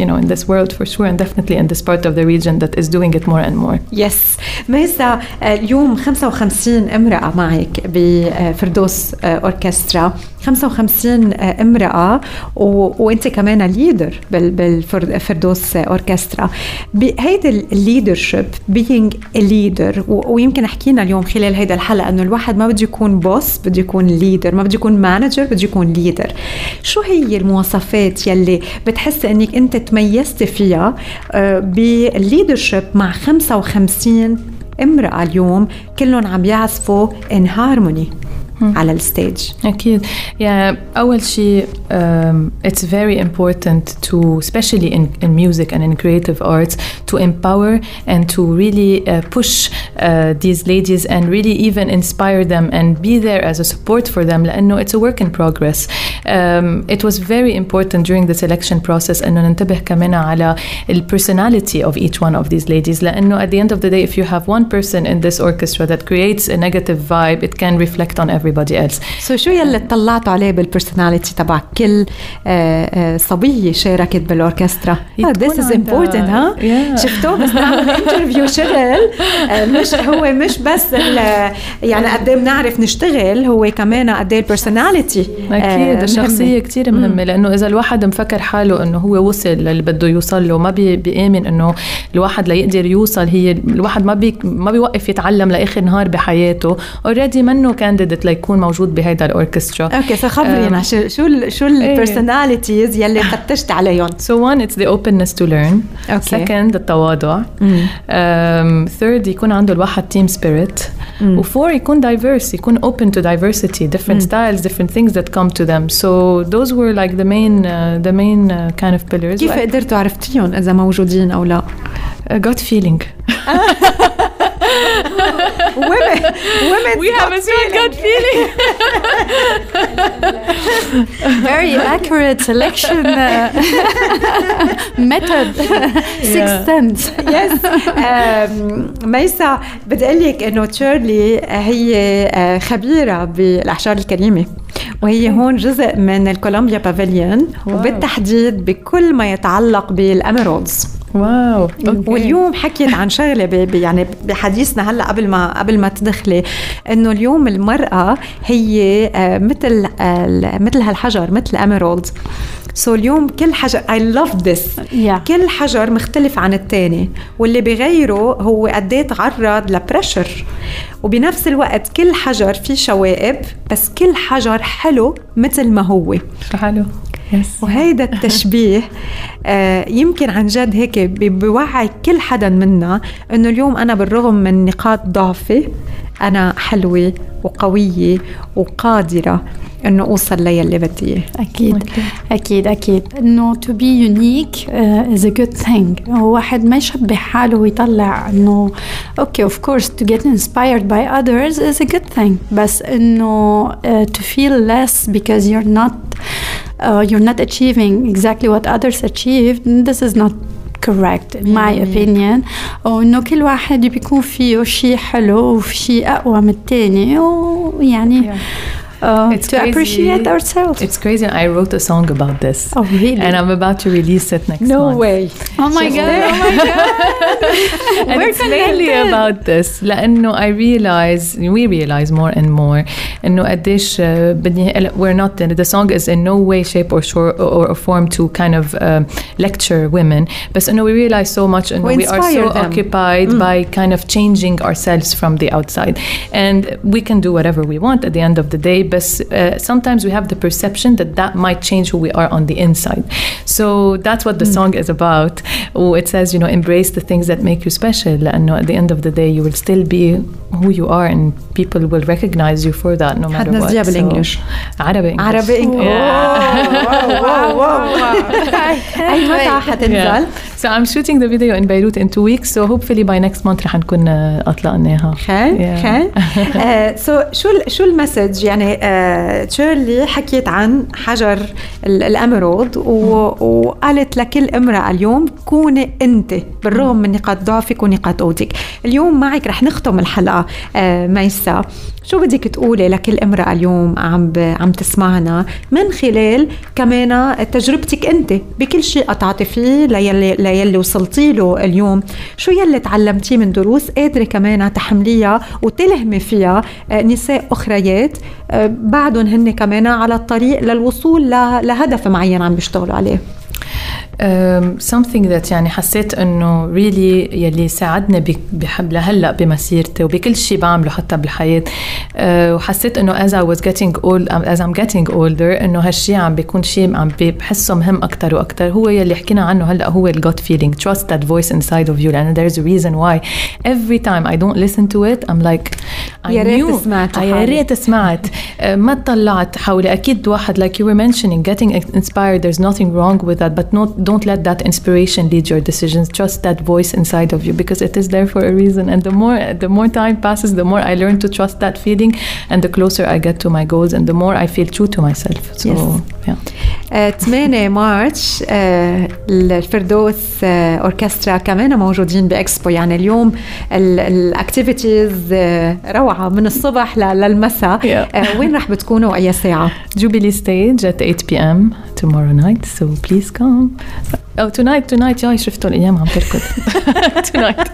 you know, in this world for sure, and definitely in this part of the region that is doing it more and more. Yes. ميسا اليوم 55 امرأة معك بفردوس أوركسترا 55 امرأة و... وانت كمان ليدر بالفردوس اوركسترا هيدي الليدرشيب leader و... ويمكن حكينا اليوم خلال هيدا الحلقة إنه الواحد ما بده يكون بوس بده يكون ليدر ما بده يكون مانجر بده يكون ليدر شو هي المواصفات يلي بتحسي إنك أنت تميزتي فيها بالليدرشيب مع 55 امرأة اليوم كلهم عم يعزفوا in harmony على الستيج أكيد يعني أول شيء um, it's very important to especially in, in music and in creative arts to empower and to really uh, push uh, these ladies and really even inspire them and be there as a support for them لأنه it's a work in progress um, it was very important during the selection process أنه ننتبه كمان على the personality of each one of these ladies لأنه at the end of the day if you have one person in this orchestra that creates a negative vibe it can reflect on everybody else. سو so شو يلي اطلعتوا عليه بالبرسوناليتي تبع كل صبية شاركت بالأوركسترا. ذس از امبورتنت ها شفتوه؟ بس نعمل انترفيو شغل. مش هو مش بس يعني قد إيه بنعرف نشتغل هو كمان قد إيه البرسوناليتي أكيد الشخصيه كثير مهمة لأنه إذا الواحد مفكر حاله إنه هو وصل للي بده يوصل له ما بي بيآمن إنه الواحد ليقدر يوصل. هي الواحد ما بي ما بيوقف يتعلم لآخر نهار بحياته. اوريدي منه كانديديت يكون موجود بهيدا الأوركسترا. أوكي فخبرينا شو شو البرسوناليتيز يلي فتشت عليهم؟ سو وان اتس ذا اوبنس تو ليرن سكند التواضع ثيرد يكون عنده الواحد تيم سبيريت وفور يكون دايفيرس يكون اوبن تو دايفرسيتي ديفرنت ستايلز ديفرنت ثينجز ذات كم تو ذم سو ذوز وير لايك ذا مين ذا مين كايند اوف بيلرز كيف قدرتوا عرفتيهم إذا موجودين أو لا؟ جوت فيلينج women women we have a strong gut feeling. very accurate selection uh, method. Sixth sense yes. Um, ميسا بدي أقول لك إنه تشيرلي هي خبيرة بالاحجار الكريمة. وهي هون جزء من الكولومبيا بافيليون وبالتحديد بكل ما يتعلق بالأميرالدز. واو. واليوم حكيت عن شغلة يعني بحديثنا هلأ قبل ما قبل ما تدخلي إنه اليوم المرأة هي آه، مثل آه، مثل هالحجر مثل اميرالد سو اليوم كل حجر اي لاف ذس كل حجر مختلف عن الثاني واللي بغيره هو قد إيه تعرض لبريشر وبنفس الوقت كل حجر فيه شوائب بس كل حجر حلو مثل ما هو. حلو؟ وهيدا التشبيه آه يمكن عن جد هيك بيوعي كل حدا منا إنه اليوم أنا بالرغم من نقاط ضعفي أنا حلوة وقوية وقادرة إنه أوصل للي بدي إياه. أكيد أكيد أكيد. إنه تو بي يونيك از ا جود ثينج واحد ما يشبه حاله ويطلع إنه أوكي اوف كورس تو جيت انسبايرد باي اذرز از ا جود ثينج بس إنه تو فيل ليس بيكوز يور نوت you're not achieving exactly what others achieved this is not correct in my opinion. وانه كل واحد بيكون فيه شيء حلو وفي شيء أقوى من الثاني ويعني uh, to appreciate ourselves It's crazy. I wrote a song about this. Oh, really? And I'm about to release it next No month. way. Oh my god! Oh my god! and We're it's mainly connected. about this لأنه I realize we realize more and more إنه قديش uh, بدي we're not the song is in no way shape or short or, or form to kind of um, lecture women بس إنه we realize so much إنه We we are so inspire them. occupied by kind of changing ourselves from the outside and we can do whatever we want at the end of the day but uh, sometimes we have the perception that that might change who we are on the inside so that's what the song is about oh, it says you know embrace the things that make you special لأنه at the end of the day you will still be who you are and people will recognize you for that no matter what حتنزليها بالإنجليش. عربي English. عربي انجلش واو واو واو اي متى حتنزل؟ So I'm shooting the video in Beirut in two weeks so hopefully by next month رح نكون uh, أطلقناها. خير Yeah. خير سو شو شو المسج؟ يعني آه، تشيرلي حكيت عن حجر ال- الاميرود و- وقالت لكل امرأة اليوم كوني أنت بالرغم من نقاط ضعفك ونقاط قوتك. اليوم معك رح نختم الحلقة آه، ميسا. شو بدك تقولي لكل امرأة اليوم عم عم تسمعنا من خلال كمان تجربتك أنت بكل شيء قطعتي فيه ليلي ليلي وصلتي له اليوم. شو يلي تعلمتيه من دروس قادرة كمان تحمليها وتلهمي فيها آه، نساء أخريات آه، بعدهم هن كمان على الطريق للوصول لهدف معين عم بيشتغلوا عليه. Something that يعني حسيت انه really يلي ساعدني بحب لهلا بمسيرتي وبكل شيء بعمله حتى بالحياة uh, وحسيت انه as I was getting old as I'm getting older انه هالشيء عم بيكون شيء عم بحسه مهم أكثر وأكثر هو يلي حكينا عنه هلا هو ال gut feeling trust that voice inside of you لأنه there's a reason why every time I don't listen to it I'm like I يا ريت knew. سمعت آه، يا. ريت سمعت آه، ما طلعت حولي أكيد واحد like you were mentioning getting inspired there's nothing wrong with that but not don't let that inspiration lead your decisions. Trust that voice inside of you because it is there for a reason. And the more the more time passes the more I learn to trust that feeling and the closer I get to my goals and the more I feel true to myself. So Yes. yeah 8 مارش آه، الفردوس آه، أوركسترا كمان. موجودين بإكسبو. يعني اليوم الاكتيفيتيز روعة. من الصبح للمساء. آه، وين رح بتكونوا واي ساعة؟ Jubilee stage at 8 p.m. tomorrow night. So please come. Oh tonight tonight. ياي شفتوا الأيام عم تركض. Tonight.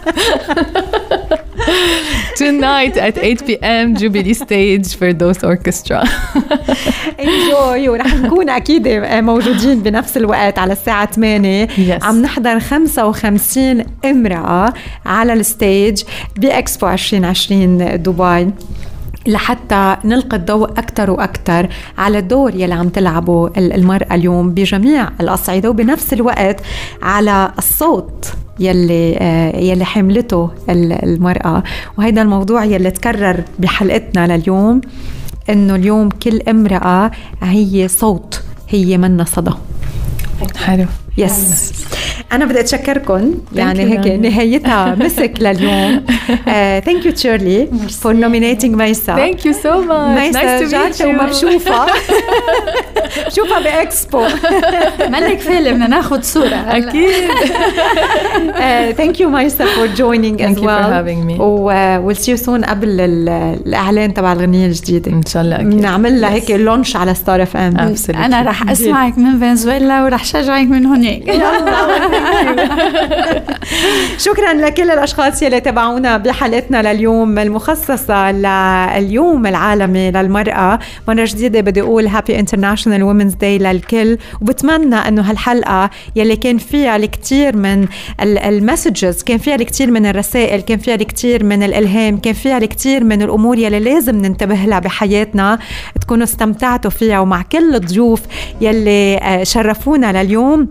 tonight at 8 p.m. Jubilee stage for those orchestra انجوي ورح نكون أكيد موجودين بنفس الوقت على الساعة 8 Yes. عم نحضر 55 امرأة على الستيج بإكسبو 2020 دبي لحتى نلقي الضوء أكثر وأكثر على الدور يلي عم تلعبه ال- المرأة اليوم بجميع الأصعدة وبنفس الوقت على الصوت يلي آه، يلي حملته ال- المرأة. وهيدا الموضوع يلي تكرر بحلقتنا لليوم إنه اليوم كل امرأة هي صوت هي منا صدى حلو. يس أنا بدي اتشكركم يعني هيك. نهايتها مسك لليوم. ثانك يو تشيرلي فور نومينيتنج ميسا Thank you so much. ميسا جات you. ومكشوفه شوفها باكسبو مالك فيلم بدنا ناخذ صوره أكيد ثانك يو ميسا فور جوينينج از you for having me. ويل سي يو سون قبل ال- الإعلان تبع الغنيه الجديدة. ان شاء الله أكيد. نعمل لها هيك لونش على ستار اف ام. أنا رح أسمعك من فنزويلا ورح شجعك من هناك يلا. شكرا لكل الأشخاص يلي تابعونا بحلقتنا لليوم المخصصة لليوم العالمي للمرأة. مرة جديدة بدي أقول هابي انترناشونال وومنز داي للكل وبتمنى إنه هالحلقة يلي كان فيها الكثير من المسجز كان فيها الكثير من الرسائل كان فيها الكثير من الإلهام كان فيها الكثير من الأمور يلي لازم ننتبه لها بحياتنا تكونوا استمتعتوا فيها ومع كل الضيوف يلي آه، شرفونا لليوم.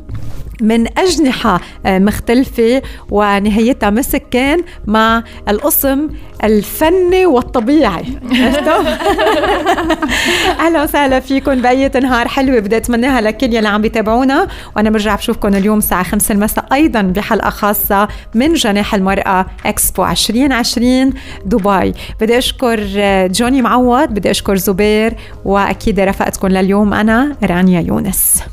من أجنحة آه، مختلفة ونهايتها مسك كان مع القسم الفني والطبيعي. أهلا وسهلا فيكم بأية نهار حلوة. بدي أتمناها لكل يلي عم بيتابعونا وأنا برجع بشوفكم اليوم الساعة 5 المساء أيضا بحلقة خاصة من جناح المرأة إكسبو 2020 دبي. بدي أشكر آه، جوني معوض بدي أشكر زبير وأكيد رفقتكم لليوم أنا رانيا يونس.